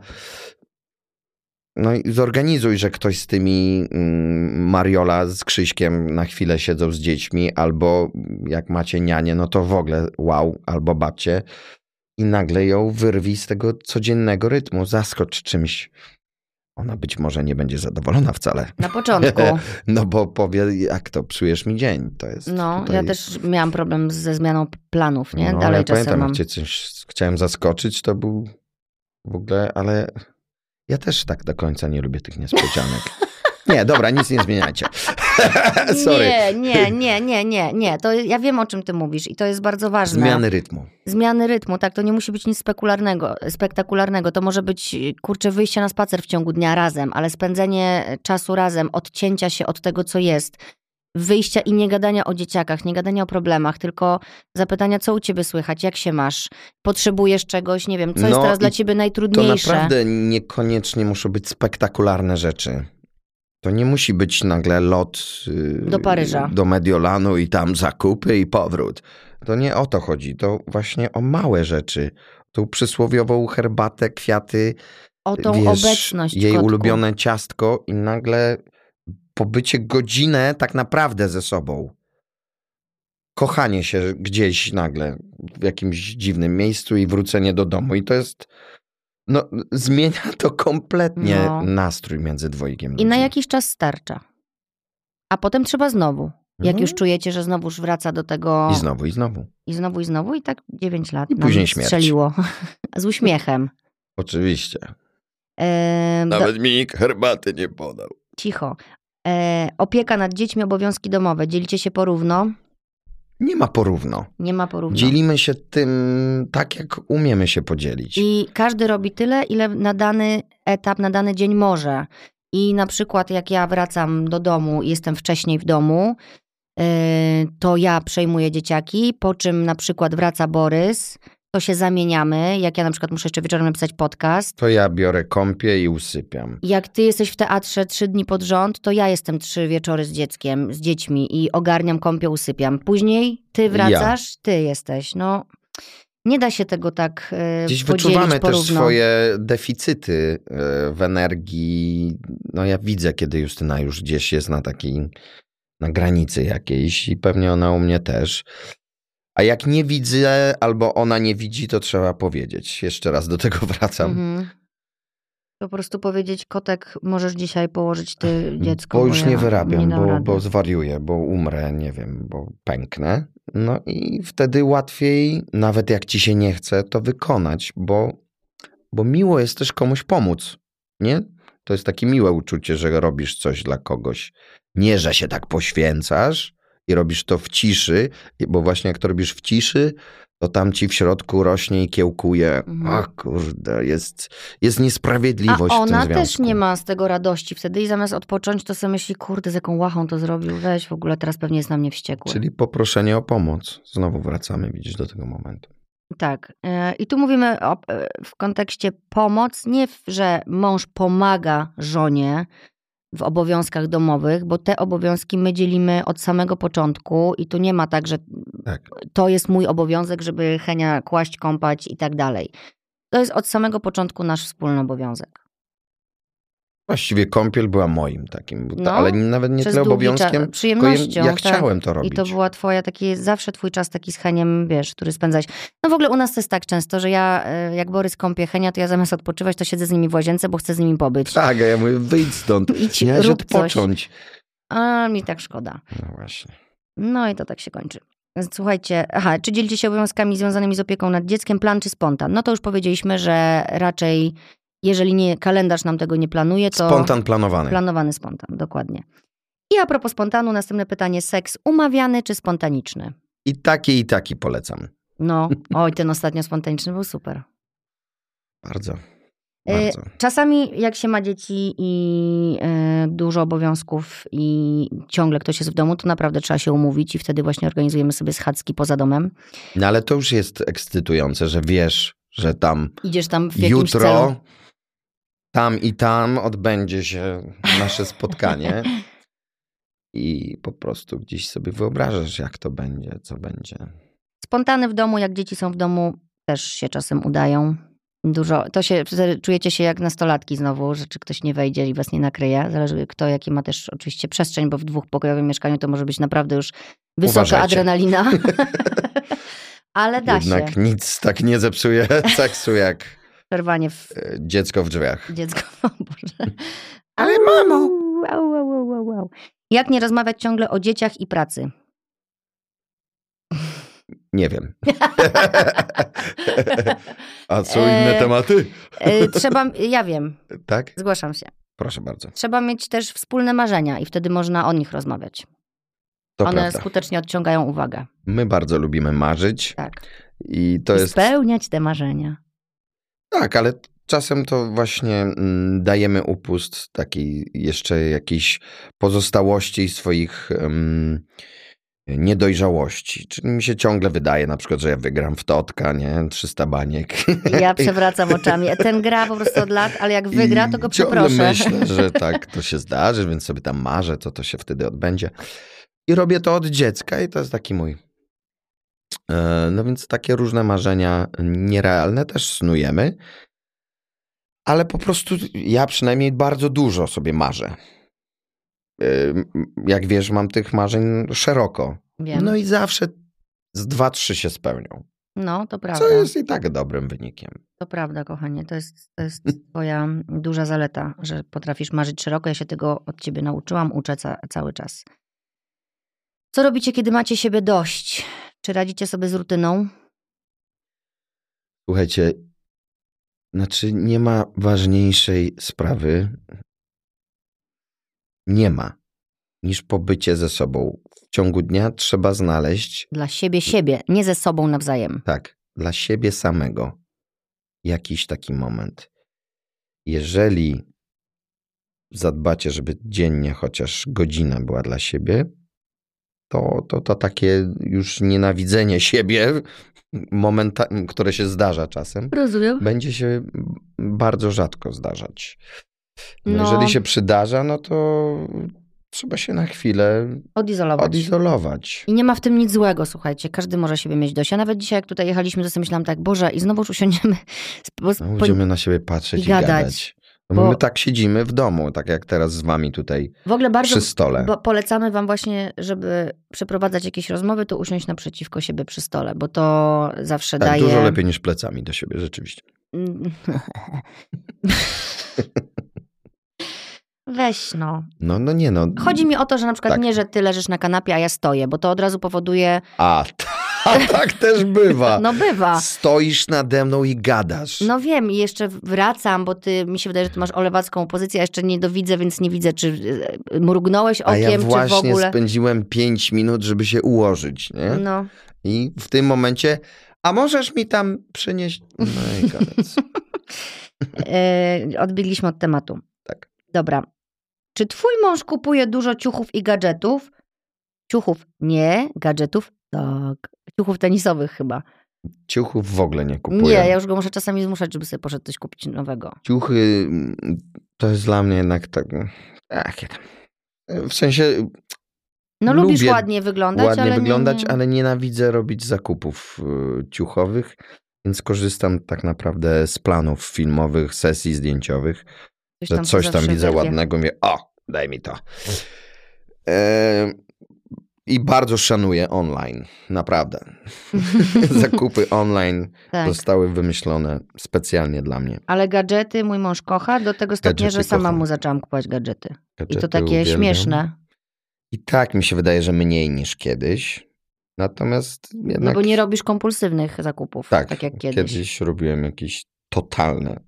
No i zorganizuj, że ktoś z tymi mm, Mariola z Krzyśkiem na chwilę siedzą z dziećmi, albo jak macie nianie, no to w ogóle wow, albo babcie i nagle ją wyrwij z tego codziennego rytmu, zaskocz czymś. Ona być może nie będzie zadowolona wcale. Na początku. No bo powie, jak to psujesz mi dzień. To jest No, ja też miałam problem ze zmianą planów, nie? No, Dalej ja czasem pamiętam, mam. coś chciałem zaskoczyć, to był w ogóle, ale ja też tak do końca nie lubię tych niespodzianek. Nie, dobra, nic nie zmieniajcie. Sorry. Nie, nie, nie, nie, nie, nie. To ja wiem, o czym ty mówisz i to jest bardzo ważne. Zmiany rytmu. Zmiany rytmu, tak, to nie musi być nic spekularnego, spektakularnego. To może być, kurczę, wyjście na spacer w ciągu dnia razem, ale spędzenie czasu razem, odcięcia się od tego, co jest, wyjścia i nie gadania o dzieciakach, nie gadania o problemach, tylko zapytania, co u ciebie słychać, jak się masz, potrzebujesz czegoś, nie wiem, co jest No teraz i dla ciebie To najtrudniejsze. naprawdę niekoniecznie muszą być spektakularne rzeczy. To nie musi być nagle lot Do Paryża. do Mediolanu i tam zakupy i powrót. To nie o to chodzi. To właśnie o małe rzeczy. Tą przysłowiową herbatę, kwiaty, O tą wiesz, obecność. jej kotku. ulubione ciastko i nagle pobycie godzinę tak naprawdę ze sobą. Kochanie się gdzieś nagle w jakimś dziwnym miejscu i wrócenie do domu. I to jest. No, zmienia to kompletnie No. nastrój między dwojgiem. I na ludzi. jakiś czas starcza. A potem trzeba znowu. Jak No. już czujecie, że znowuż wraca do tego. I znowu, i znowu. I znowu, i znowu, i tak 9 lat. I nam później śmierć. strzeliło. Z uśmiechem. Oczywiście. Ehm, do, Nawet mi nikt herbaty nie podał. cicho. E, opieka nad dziećmi, obowiązki domowe. Dzielicie się porówno? Nie ma porówno. Nie ma porówno. Dzielimy się tym tak, jak umiemy się podzielić. I każdy robi tyle, ile na dany etap, na dany dzień może. I na przykład, jak ja wracam do domu i jestem wcześniej w domu, yy, to ja przejmuję dzieciaki, po czym na przykład wraca Borys, to się zamieniamy. Jak ja na przykład muszę jeszcze wieczorem napisać podcast. To ja biorę kąpię i usypiam. Jak ty jesteś w teatrze trzy dni pod rząd, to ja jestem trzy wieczory z dzieckiem, z dziećmi i ogarniam kąpię, usypiam. Później ty wracasz, ty jesteś. No, nie da się tego tak yy, Gdzieś podzielić wyczuwamy też porówno. swoje deficyty e, w energii. No ja widzę, kiedy Justyna już gdzieś jest na takiej, na granicy jakiejś i pewnie ona u mnie też. A jak nie widzę albo ona nie widzi, to trzeba powiedzieć. Jeszcze raz do tego wracam. Mhm. Po prostu powiedzieć, kotek, możesz dzisiaj położyć ty dziecko. Bo już ja nie wyrabiam, dam bo, rady. bo zwariuję, bo umrę, nie wiem, bo pęknę. No i wtedy łatwiej, nawet jak ci się nie chce, to wykonać, bo, bo miło jest też komuś pomóc, nie? To jest takie miłe uczucie, że robisz coś dla kogoś. Nie, że się tak poświęcasz i robisz to w ciszy, bo właśnie jak to robisz w ciszy, to tam ci w środku rośnie i kiełkuje. Mhm. O kurde, jest, jest A niesprawiedliwość w tym ona też nie ma z tego radości wtedy i zamiast odpocząć, to sobie myśli, kurde, z jaką łachą to zrobił, weź w ogóle, teraz pewnie jest na mnie wściekły. Czyli poproszenie o pomoc. Znowu wracamy, widzisz, do tego momentu. Tak. e, I tu mówimy o, e, w kontekście pomoc, nie, że mąż pomaga żonie, w obowiązkach domowych, bo te obowiązki my dzielimy od samego początku i tu nie ma tak, że Tak. to jest mój obowiązek, żeby Henia kłaść, kąpać i tak dalej. To jest od samego początku nasz wspólny obowiązek. Właściwie kąpiel była moim takim, No, ale nawet nie tyle obowiązkiem, przyjemnością. ja tak. chciałem to robić. I to była twoja taki, zawsze twój czas taki z Heniem, wiesz, który spędzałeś. No w ogóle u nas to jest tak często, że ja, e, jak Borys kąpie Henia, to ja zamiast odpoczywać, to siedzę z nimi w łazience, bo chcę z nimi pobyć. Tak, a ja mówię, wyjdź stąd, Idź, miałeś rób coś. odpocząć. A mi tak szkoda. No właśnie. No i to tak się kończy. Słuchajcie, aha, czy dzielicie się obowiązkami związanymi z opieką nad dzieckiem, plan czy spontan? No to już powiedzieliśmy, że raczej, jeżeli nie, kalendarz nam tego nie planuje, to Spontan planowany. planowany spontan, dokładnie. I a propos spontanu, następne pytanie, seks umawiany czy spontaniczny? I taki, i taki polecam. No, oj, ten ostatnio spontaniczny był super. Bardzo, E, bardzo. Czasami jak się ma dzieci i e, dużo obowiązków i ciągle ktoś jest w domu, to naprawdę trzeba się umówić i wtedy właśnie organizujemy sobie schadzki poza domem. No ale to już jest ekscytujące, że wiesz, że tam Idziesz tam w jakimś jutro, celu. Tam i tam odbędzie się nasze spotkanie. I po prostu gdzieś sobie wyobrażasz, jak to będzie, co będzie. Spontany w domu, jak dzieci są w domu, też się czasem udają. Dużo, to się, czujecie się jak nastolatki znowu, że czy ktoś nie wejdzie i was nie nakryje. Zależy kto, jaki ma też oczywiście przestrzeń, bo w dwóchpokojowym mieszkaniu to może być naprawdę już wysoka Uważajcie. adrenalina. Ale da Jednak się. nic tak nie zepsuje seksu jak Przerwanie w e, dziecko w drzwiach. dziecko. O Boże. Ale mamo! Au, au, au, au, au. Jak nie rozmawiać ciągle o dzieciach i pracy? Nie wiem. A co inne E, tematy? E, Trzeba, ja wiem, Tak? zgłaszam się. Proszę bardzo. Trzeba mieć też wspólne marzenia i wtedy można o nich rozmawiać. To One prawda. skutecznie odciągają uwagę. My bardzo lubimy marzyć Tak. i to I jest... spełniać te marzenia. Tak, ale czasem to właśnie mm, dajemy upust takiej jeszcze jakiejś pozostałości swoich em, niedojrzałości. Czyli mi się ciągle wydaje na przykład, że ja wygram w Totka, nie? 300 baniek. Ja przewracam oczami. Ten gra po prostu od lat, ale jak wygra, to go przeproszę. myślę, że tak to się zdarzy, więc sobie tam marzę, co to się wtedy odbędzie. I robię to od dziecka i to jest taki mój. E, No więc takie różne marzenia nierealne też snujemy. Ale po prostu ja przynajmniej bardzo dużo sobie marzę. E, Jak wiesz, mam tych marzeń szeroko. Wiem. No i zawsze z dwa, trzy się spełnią. No, to prawda. Co jest i tak dobrym wynikiem. To prawda, kochanie. To jest, to jest twoja duża zaleta, że potrafisz marzyć szeroko. Ja się tego od ciebie nauczyłam, uczę ca- cały czas. Co robicie, kiedy macie siebie dość? Czy radzicie sobie z rutyną? Słuchajcie, znaczy nie ma ważniejszej sprawy, nie ma, niż pobycie ze sobą. W ciągu dnia trzeba znaleźć, Dla siebie siebie, nie ze sobą nawzajem. tak, dla siebie samego jakiś taki moment. Jeżeli zadbacie, żeby dziennie chociaż godzina była dla siebie, to, to, to takie już nienawidzenie siebie, momenta, które się zdarza czasem, Rozumiem. będzie się bardzo rzadko zdarzać. No, No. Jeżeli się przydarza, no to trzeba się na chwilę Odizolować. odizolować. I nie ma w tym nic złego, słuchajcie. Każdy może siebie mieć dość. Ja nawet dzisiaj, jak tutaj jechaliśmy, to sobie myślałam tak, Boże, i znowu już usiądziemy. Bo, No, będziemy na siebie patrzeć i i, gadać, gadać. No, bo- My tak siedzimy w domu, tak jak teraz z wami tutaj w ogóle bardzo przy stole. bo polecamy wam właśnie, żeby przeprowadzać jakieś rozmowy, to usiąść naprzeciwko siebie przy stole, bo to zawsze tak, daje... dużo lepiej niż plecami do siebie, rzeczywiście. Weź no. No, no nie no. Chodzi mi o to, że na przykład Tak. nie, że ty leżysz na kanapie, a ja stoję, bo to od razu powoduje... A, a tak też bywa. No bywa. Stoisz nade mną i gadasz. No wiem i jeszcze wracam, bo ty, mi się wydaje, że ty masz olewacką pozycję, a jeszcze nie dowidzę, więc nie widzę, czy e, mrugnąłeś A ja okiem, czy w właśnie ogóle... spędziłem 5 minut, żeby się ułożyć, nie? No. I w tym momencie, a możesz mi tam przynieść... No i koniec. E, odbiegliśmy od tematu. Tak. Dobra. Czy twój mąż kupuje dużo ciuchów i gadżetów? Ciuchów nie, gadżetów tak. Ciuchów tenisowych chyba. Ciuchów w ogóle nie kupuję. Nie, ja już go muszę czasami zmuszać, żeby sobie poszedł coś kupić nowego. Ciuchy mm, to jest dla mnie jednak tak. Ach, w sensie. No lubisz lubię ładnie wyglądać, ładnie ale wyglądać, nie, nie... ale nienawidzę robić zakupów y, ciuchowych, więc korzystam tak naprawdę z planów filmowych, sesji zdjęciowych, Coś że tam się coś tam widzę wyrwie. ładnego, mówię, o, daj mi to. E, I bardzo szanuję online, naprawdę. Zakupy online Tak. zostały wymyślone specjalnie dla mnie. Ale gadżety mój mąż kocha do tego stopnia, Gadżety że sama kocham. mu zaczęłam kupować gadżety. I to Gadżety takie uwielbiam. śmieszne. I tak mi się wydaje, że mniej niż kiedyś. Natomiast jednak. No bo nie robisz kompulsywnych zakupów, tak, tak, jak kiedyś. robiłem jakieś totalne,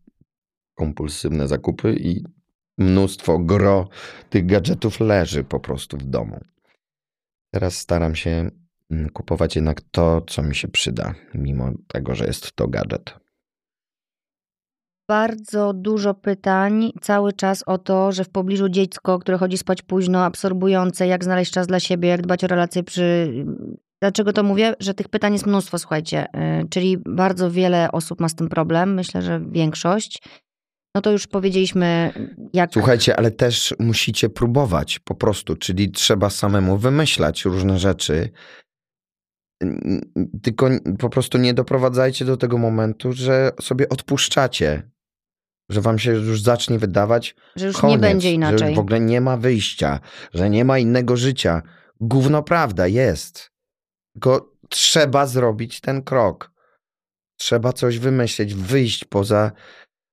kompulsywne zakupy i mnóstwo gro tych gadżetów leży po prostu w domu. Teraz staram się mm, kupować jednak to, co mi się przyda, mimo tego, że jest to gadżet. Bardzo dużo pytań cały czas o to, że w pobliżu dziecko, które chodzi spać późno, absorbujące, jak znaleźć czas dla siebie, jak dbać o relacje przy... Dlaczego to mówię? Że tych pytań jest mnóstwo, słuchajcie. Yy, Czyli bardzo wiele osób ma z tym problem, myślę, że większość. No to już powiedzieliśmy, jak... Słuchajcie, ale też musicie próbować po prostu, czyli trzeba samemu wymyślać różne rzeczy. Tylko po prostu nie doprowadzajcie do tego momentu, że sobie odpuszczacie. Że wam się już zacznie wydawać, że już koniec, nie będzie że inaczej. już w ogóle nie ma wyjścia, że nie ma innego życia. Gówno prawda, jest. Tylko trzeba zrobić ten krok. Trzeba coś wymyśleć, wyjść poza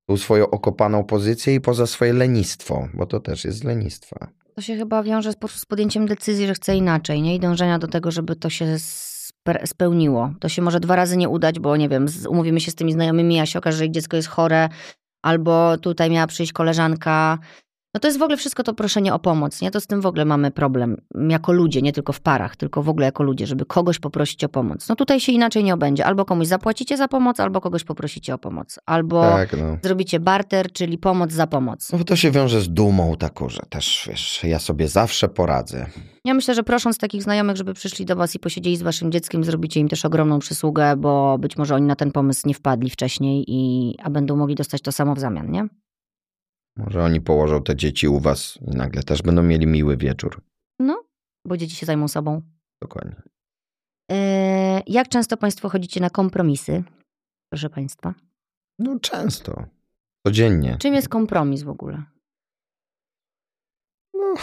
tą swoją okopaną pozycję i poza swoje lenistwo, bo to też jest lenistwa. To się chyba wiąże z, podjęciem decyzji, że chce inaczej, nie? I dążenia do tego, żeby to się spe- spełniło. To się może dwa razy nie udać, bo nie wiem, umówimy się z tymi znajomymi, a się okaże, że dziecko jest chore, albo tutaj miała przyjść koleżanka. No to jest w ogóle wszystko to proszenie o pomoc, nie? To z tym w ogóle mamy problem. Jako ludzie, nie tylko w parach, tylko w ogóle jako ludzie, żeby kogoś poprosić o pomoc. No tutaj się inaczej nie obędzie. Albo komuś zapłacicie za pomoc, albo kogoś poprosicie o pomoc. Albo Tak, no. zrobicie barter, czyli pomoc za pomoc. No to się wiąże z dumą taką, że też, wiesz, ja sobie zawsze poradzę. Ja myślę, że prosząc takich znajomych, żeby przyszli do was i posiedzieli z waszym dzieckiem, zrobicie im też ogromną przysługę, bo być może oni na ten pomysł nie wpadli wcześniej, i, a będą mogli dostać to samo w zamian, nie? Może oni położą te dzieci u was i nagle też będą mieli miły wieczór. No, bo dzieci się zajmą sobą. Dokładnie. Eee, jak często państwo chodzicie na kompromisy, proszę państwa? No często. Codziennie. Czym jest kompromis w ogóle? No,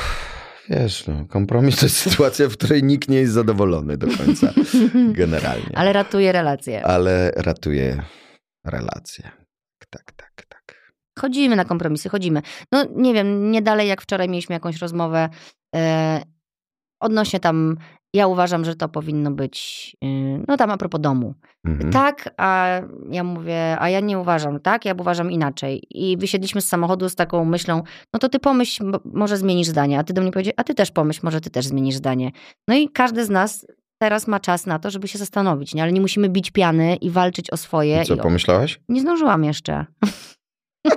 wiesz, no, kompromis to jest sytuacja, w której nikt nie jest zadowolony do końca. Generalnie. Ale ratuje relacje. Ale ratuje relacje. Tak, tak, tak. Chodzimy na kompromisy, chodzimy. No nie wiem, nie dalej jak wczoraj mieliśmy jakąś rozmowę e, odnośnie tam, ja uważam, że to powinno być, e, no tam a propos domu. Mhm. Tak, a ja mówię, a ja nie uważam, tak? Ja uważam inaczej. I wysiedliśmy z samochodu z taką myślą, no to ty pomyśl, może zmienisz zdanie. A ty do mnie powiedział, a ty też pomyśl, może ty też zmienisz zdanie. No i każdy z nas teraz ma czas na to, żeby się zastanowić, nie? Ale nie musimy bić piany i walczyć o swoje. I co, i o... pomyślałaś? Nie zdążyłam jeszcze.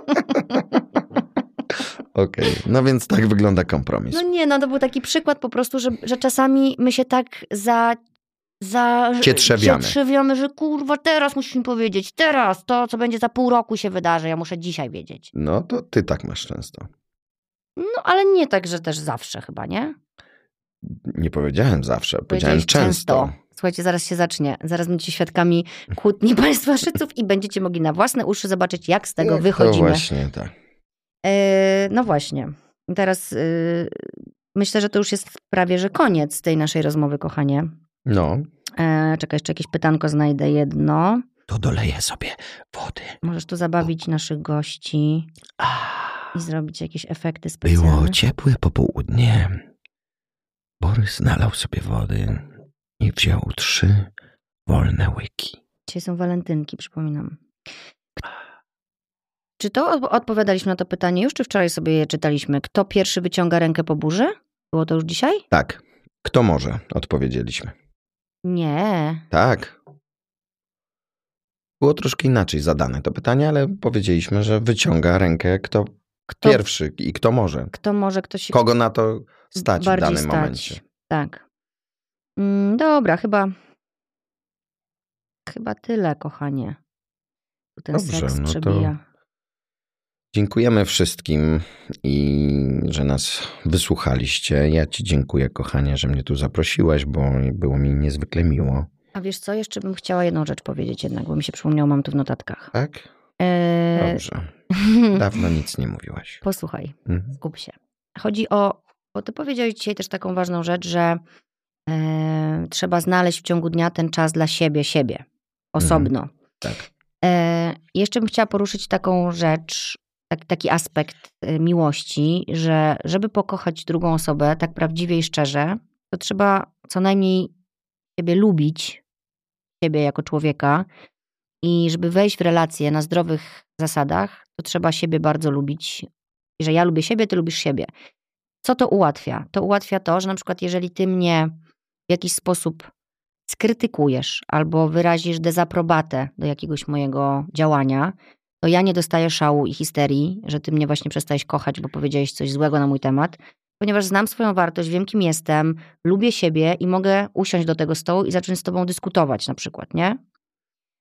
Okej. No więc tak wygląda kompromis. No nie, no to był taki przykład po prostu, że, że czasami my się tak za... za Cietrzewiamy. cietrzewiamy, że kurwa teraz musisz mi powiedzieć, teraz, to co będzie za pół roku się wydarzy, ja muszę dzisiaj wiedzieć. No to ty tak masz często. No ale nie tak, że też zawsze chyba, nie? Nie powiedziałem zawsze, powiedziałem Powiedziałeś często. Słuchajcie, zaraz się zacznie. Zaraz będziecie świadkami kłótni państwa szyców i będziecie mogli na własne uszy zobaczyć, jak z tego Jak To wychodzimy. właśnie tak. E, no właśnie. Teraz y, myślę, że to już jest prawie, że koniec tej naszej rozmowy, kochanie. No. E, czekaj, jeszcze jakieś pytanko znajdę jedno. To doleję sobie wody. Możesz tu zabawić naszych gości i zrobić jakieś efekty specjalne. było ciepłe popołudnie. Borys nalał sobie wody i wziął trzy wolne łyki. Dzisiaj są walentynki, przypominam. Czy to odp- odpowiadaliśmy na to pytanie już, czy wczoraj sobie je czytaliśmy? Kto pierwszy wyciąga rękę po burzy? Było to już dzisiaj? Tak. Kto może? Odpowiedzieliśmy. Nie. Tak. Było troszkę inaczej zadane to pytanie, ale powiedzieliśmy, że wyciąga rękę kto Kto, pierwszy i kto może. kto może, kto się Kogo na to stać w danym stać. momencie. Tak. Mm, dobra, chyba. Chyba tyle, kochanie. Tu ten Dobrze, seks no to- przebija. Dziękujemy wszystkim i że nas wysłuchaliście. Ja Ci dziękuję, kochanie, że mnie tu zaprosiłaś, bo było mi niezwykle miło. A wiesz co, jeszcze bym chciała jedną rzecz powiedzieć jednak, bo mi się przypomniało, mam tu w notatkach. Tak? Eee, Dobrze. Dawno nic nie mówiłaś. Posłuchaj, Mhm. skup się. Chodzi o, bo ty powiedziałeś dzisiaj też taką ważną rzecz, że e, trzeba znaleźć w ciągu dnia ten czas dla siebie, siebie, osobno. Tak. E, jeszcze bym chciała poruszyć taką rzecz, tak, taki aspekt e, miłości, że żeby pokochać drugą osobę tak prawdziwie i szczerze, to trzeba co najmniej siebie lubić, siebie jako człowieka i żeby wejść w relacje na zdrowych zasadach, to trzeba siebie bardzo lubić. I że ja lubię siebie, ty lubisz siebie. Co to ułatwia? To ułatwia to, że na przykład jeżeli ty mnie w jakiś sposób skrytykujesz albo wyrazisz dezaprobatę do jakiegoś mojego działania, to ja nie dostaję szału i histerii, że ty mnie właśnie przestałeś kochać, bo powiedziałeś coś złego na mój temat, ponieważ znam swoją wartość, wiem kim jestem, lubię siebie i mogę usiąść do tego stołu i zacząć z tobą dyskutować na przykład, nie?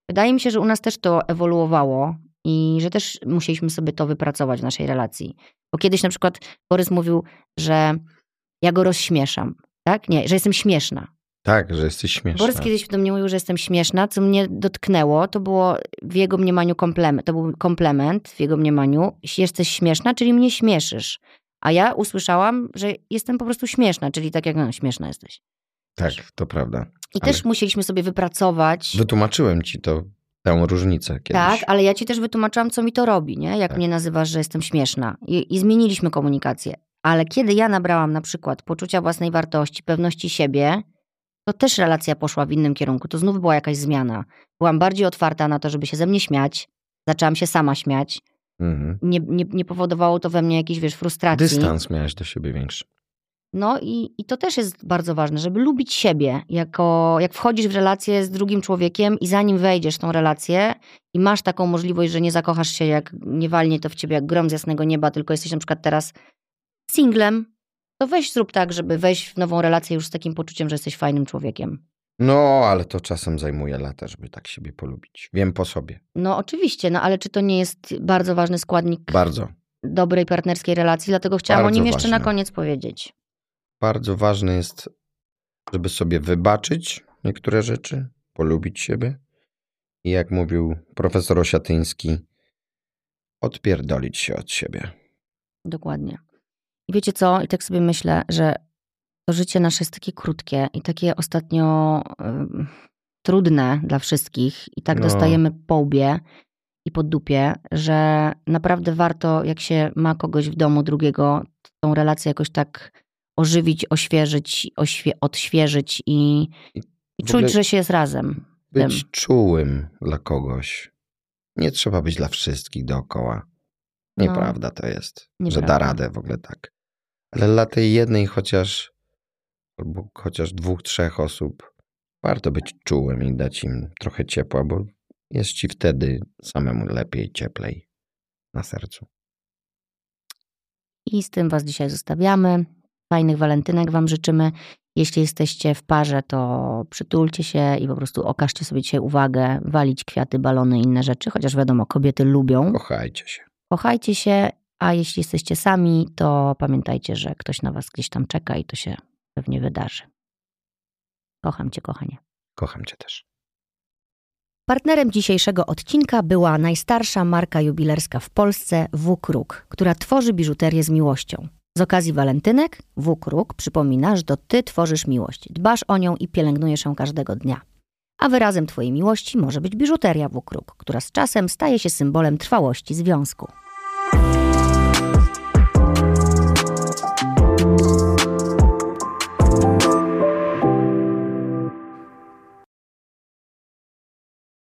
Wydaje mi się, że u nas też to ewoluowało i że też musieliśmy sobie to wypracować w naszej relacji. Bo kiedyś na przykład Borys mówił, że ja go rozśmieszam, tak? Nie, że jestem śmieszna. Tak, że jesteś śmieszna. Borys kiedyś do mnie mówił, że jestem śmieszna, co mnie dotknęło. To było w jego mniemaniu komplement. To był komplement w jego mniemaniu. Jesteś śmieszna, czyli mnie śmieszysz. A ja usłyszałam, że jestem po prostu śmieszna, czyli tak jak no, śmieszna jesteś. Tak, to prawda. I Ale- też musieliśmy sobie wypracować. Wytłumaczyłem ci to, tę różnicę kiedyś. Tak, ale ja ci też wytłumaczyłam, co mi to robi, nie? Jak Tak. mnie nazywasz, że jestem śmieszna. I, I zmieniliśmy komunikację. Ale kiedy ja nabrałam na przykład poczucia własnej wartości, pewności siebie, to też relacja poszła w innym kierunku. To znów była jakaś zmiana. Byłam bardziej otwarta na to, żeby się ze mnie śmiać. Zaczęłam się sama śmiać. Mhm. Nie, nie, nie powodowało to we mnie jakiejś, wiesz, frustracji. Dystans miałeś do siebie większy. No i, i to też jest bardzo ważne, żeby lubić siebie, jako, jak wchodzisz w relację z drugim człowiekiem i zanim wejdziesz w tą relację i masz taką możliwość, że nie zakochasz się, jak nie walnie to w ciebie jak grom z jasnego nieba, tylko jesteś na przykład teraz singlem, to weź zrób tak, żeby wejść w nową relację już z takim poczuciem, że jesteś fajnym człowiekiem. No, ale to czasem zajmuje lata, żeby tak siebie polubić. Wiem po sobie. No oczywiście, no ale czy to nie jest bardzo ważny składnik Bardzo. dobrej partnerskiej relacji? Dlatego chciałam o Bardzo nim jeszcze na koniec powiedzieć. Bardzo ważne jest, żeby sobie wybaczyć niektóre rzeczy, polubić siebie. I jak mówił profesor Osiatyński, odpierdolić się od siebie. Dokładnie. I wiecie co? I tak sobie myślę, że to życie nasze jest takie krótkie i takie ostatnio ym, trudne dla wszystkich i tak No. dostajemy po łbie i po dupie, że naprawdę warto, jak się ma kogoś w domu drugiego, tą relację jakoś tak ożywić, oświeżyć, oświe- odświeżyć i, i czuć, że się jest razem. Być tym. czułym dla kogoś. Nie trzeba być dla wszystkich dookoła. No. Nieprawda to jest, że Nieprawda. da radę w ogóle tak. Ale dla tej jednej chociaż, albo chociaż dwóch, trzech osób, warto być czułym i dać im trochę ciepła, bo jest ci wtedy samemu lepiej, cieplej na sercu. I z tym Was dzisiaj zostawiamy. Fajnych walentynek Wam życzymy. Jeśli jesteście w parze, to przytulcie się i po prostu okażcie sobie dzisiaj uwagę, walić kwiaty, balony i inne rzeczy, chociaż wiadomo, kobiety lubią. Kochajcie się. Kochajcie się, a jeśli jesteście sami, to pamiętajcie, że ktoś na Was gdzieś tam czeka i to się pewnie wydarzy. Kocham Cię, kochanie. Kocham cię też. Partnerem dzisiejszego odcinka była najstarsza marka jubilerska w Polsce W-Kruk, która tworzy biżuterię z miłością. Z okazji walentynek W-Kruk przypomina, że to ty tworzysz miłość, dbasz o nią i pielęgnujesz ją każdego dnia. A wyrazem twojej miłości może być biżuteria W-Kruk, która z czasem staje się symbolem trwałości związku.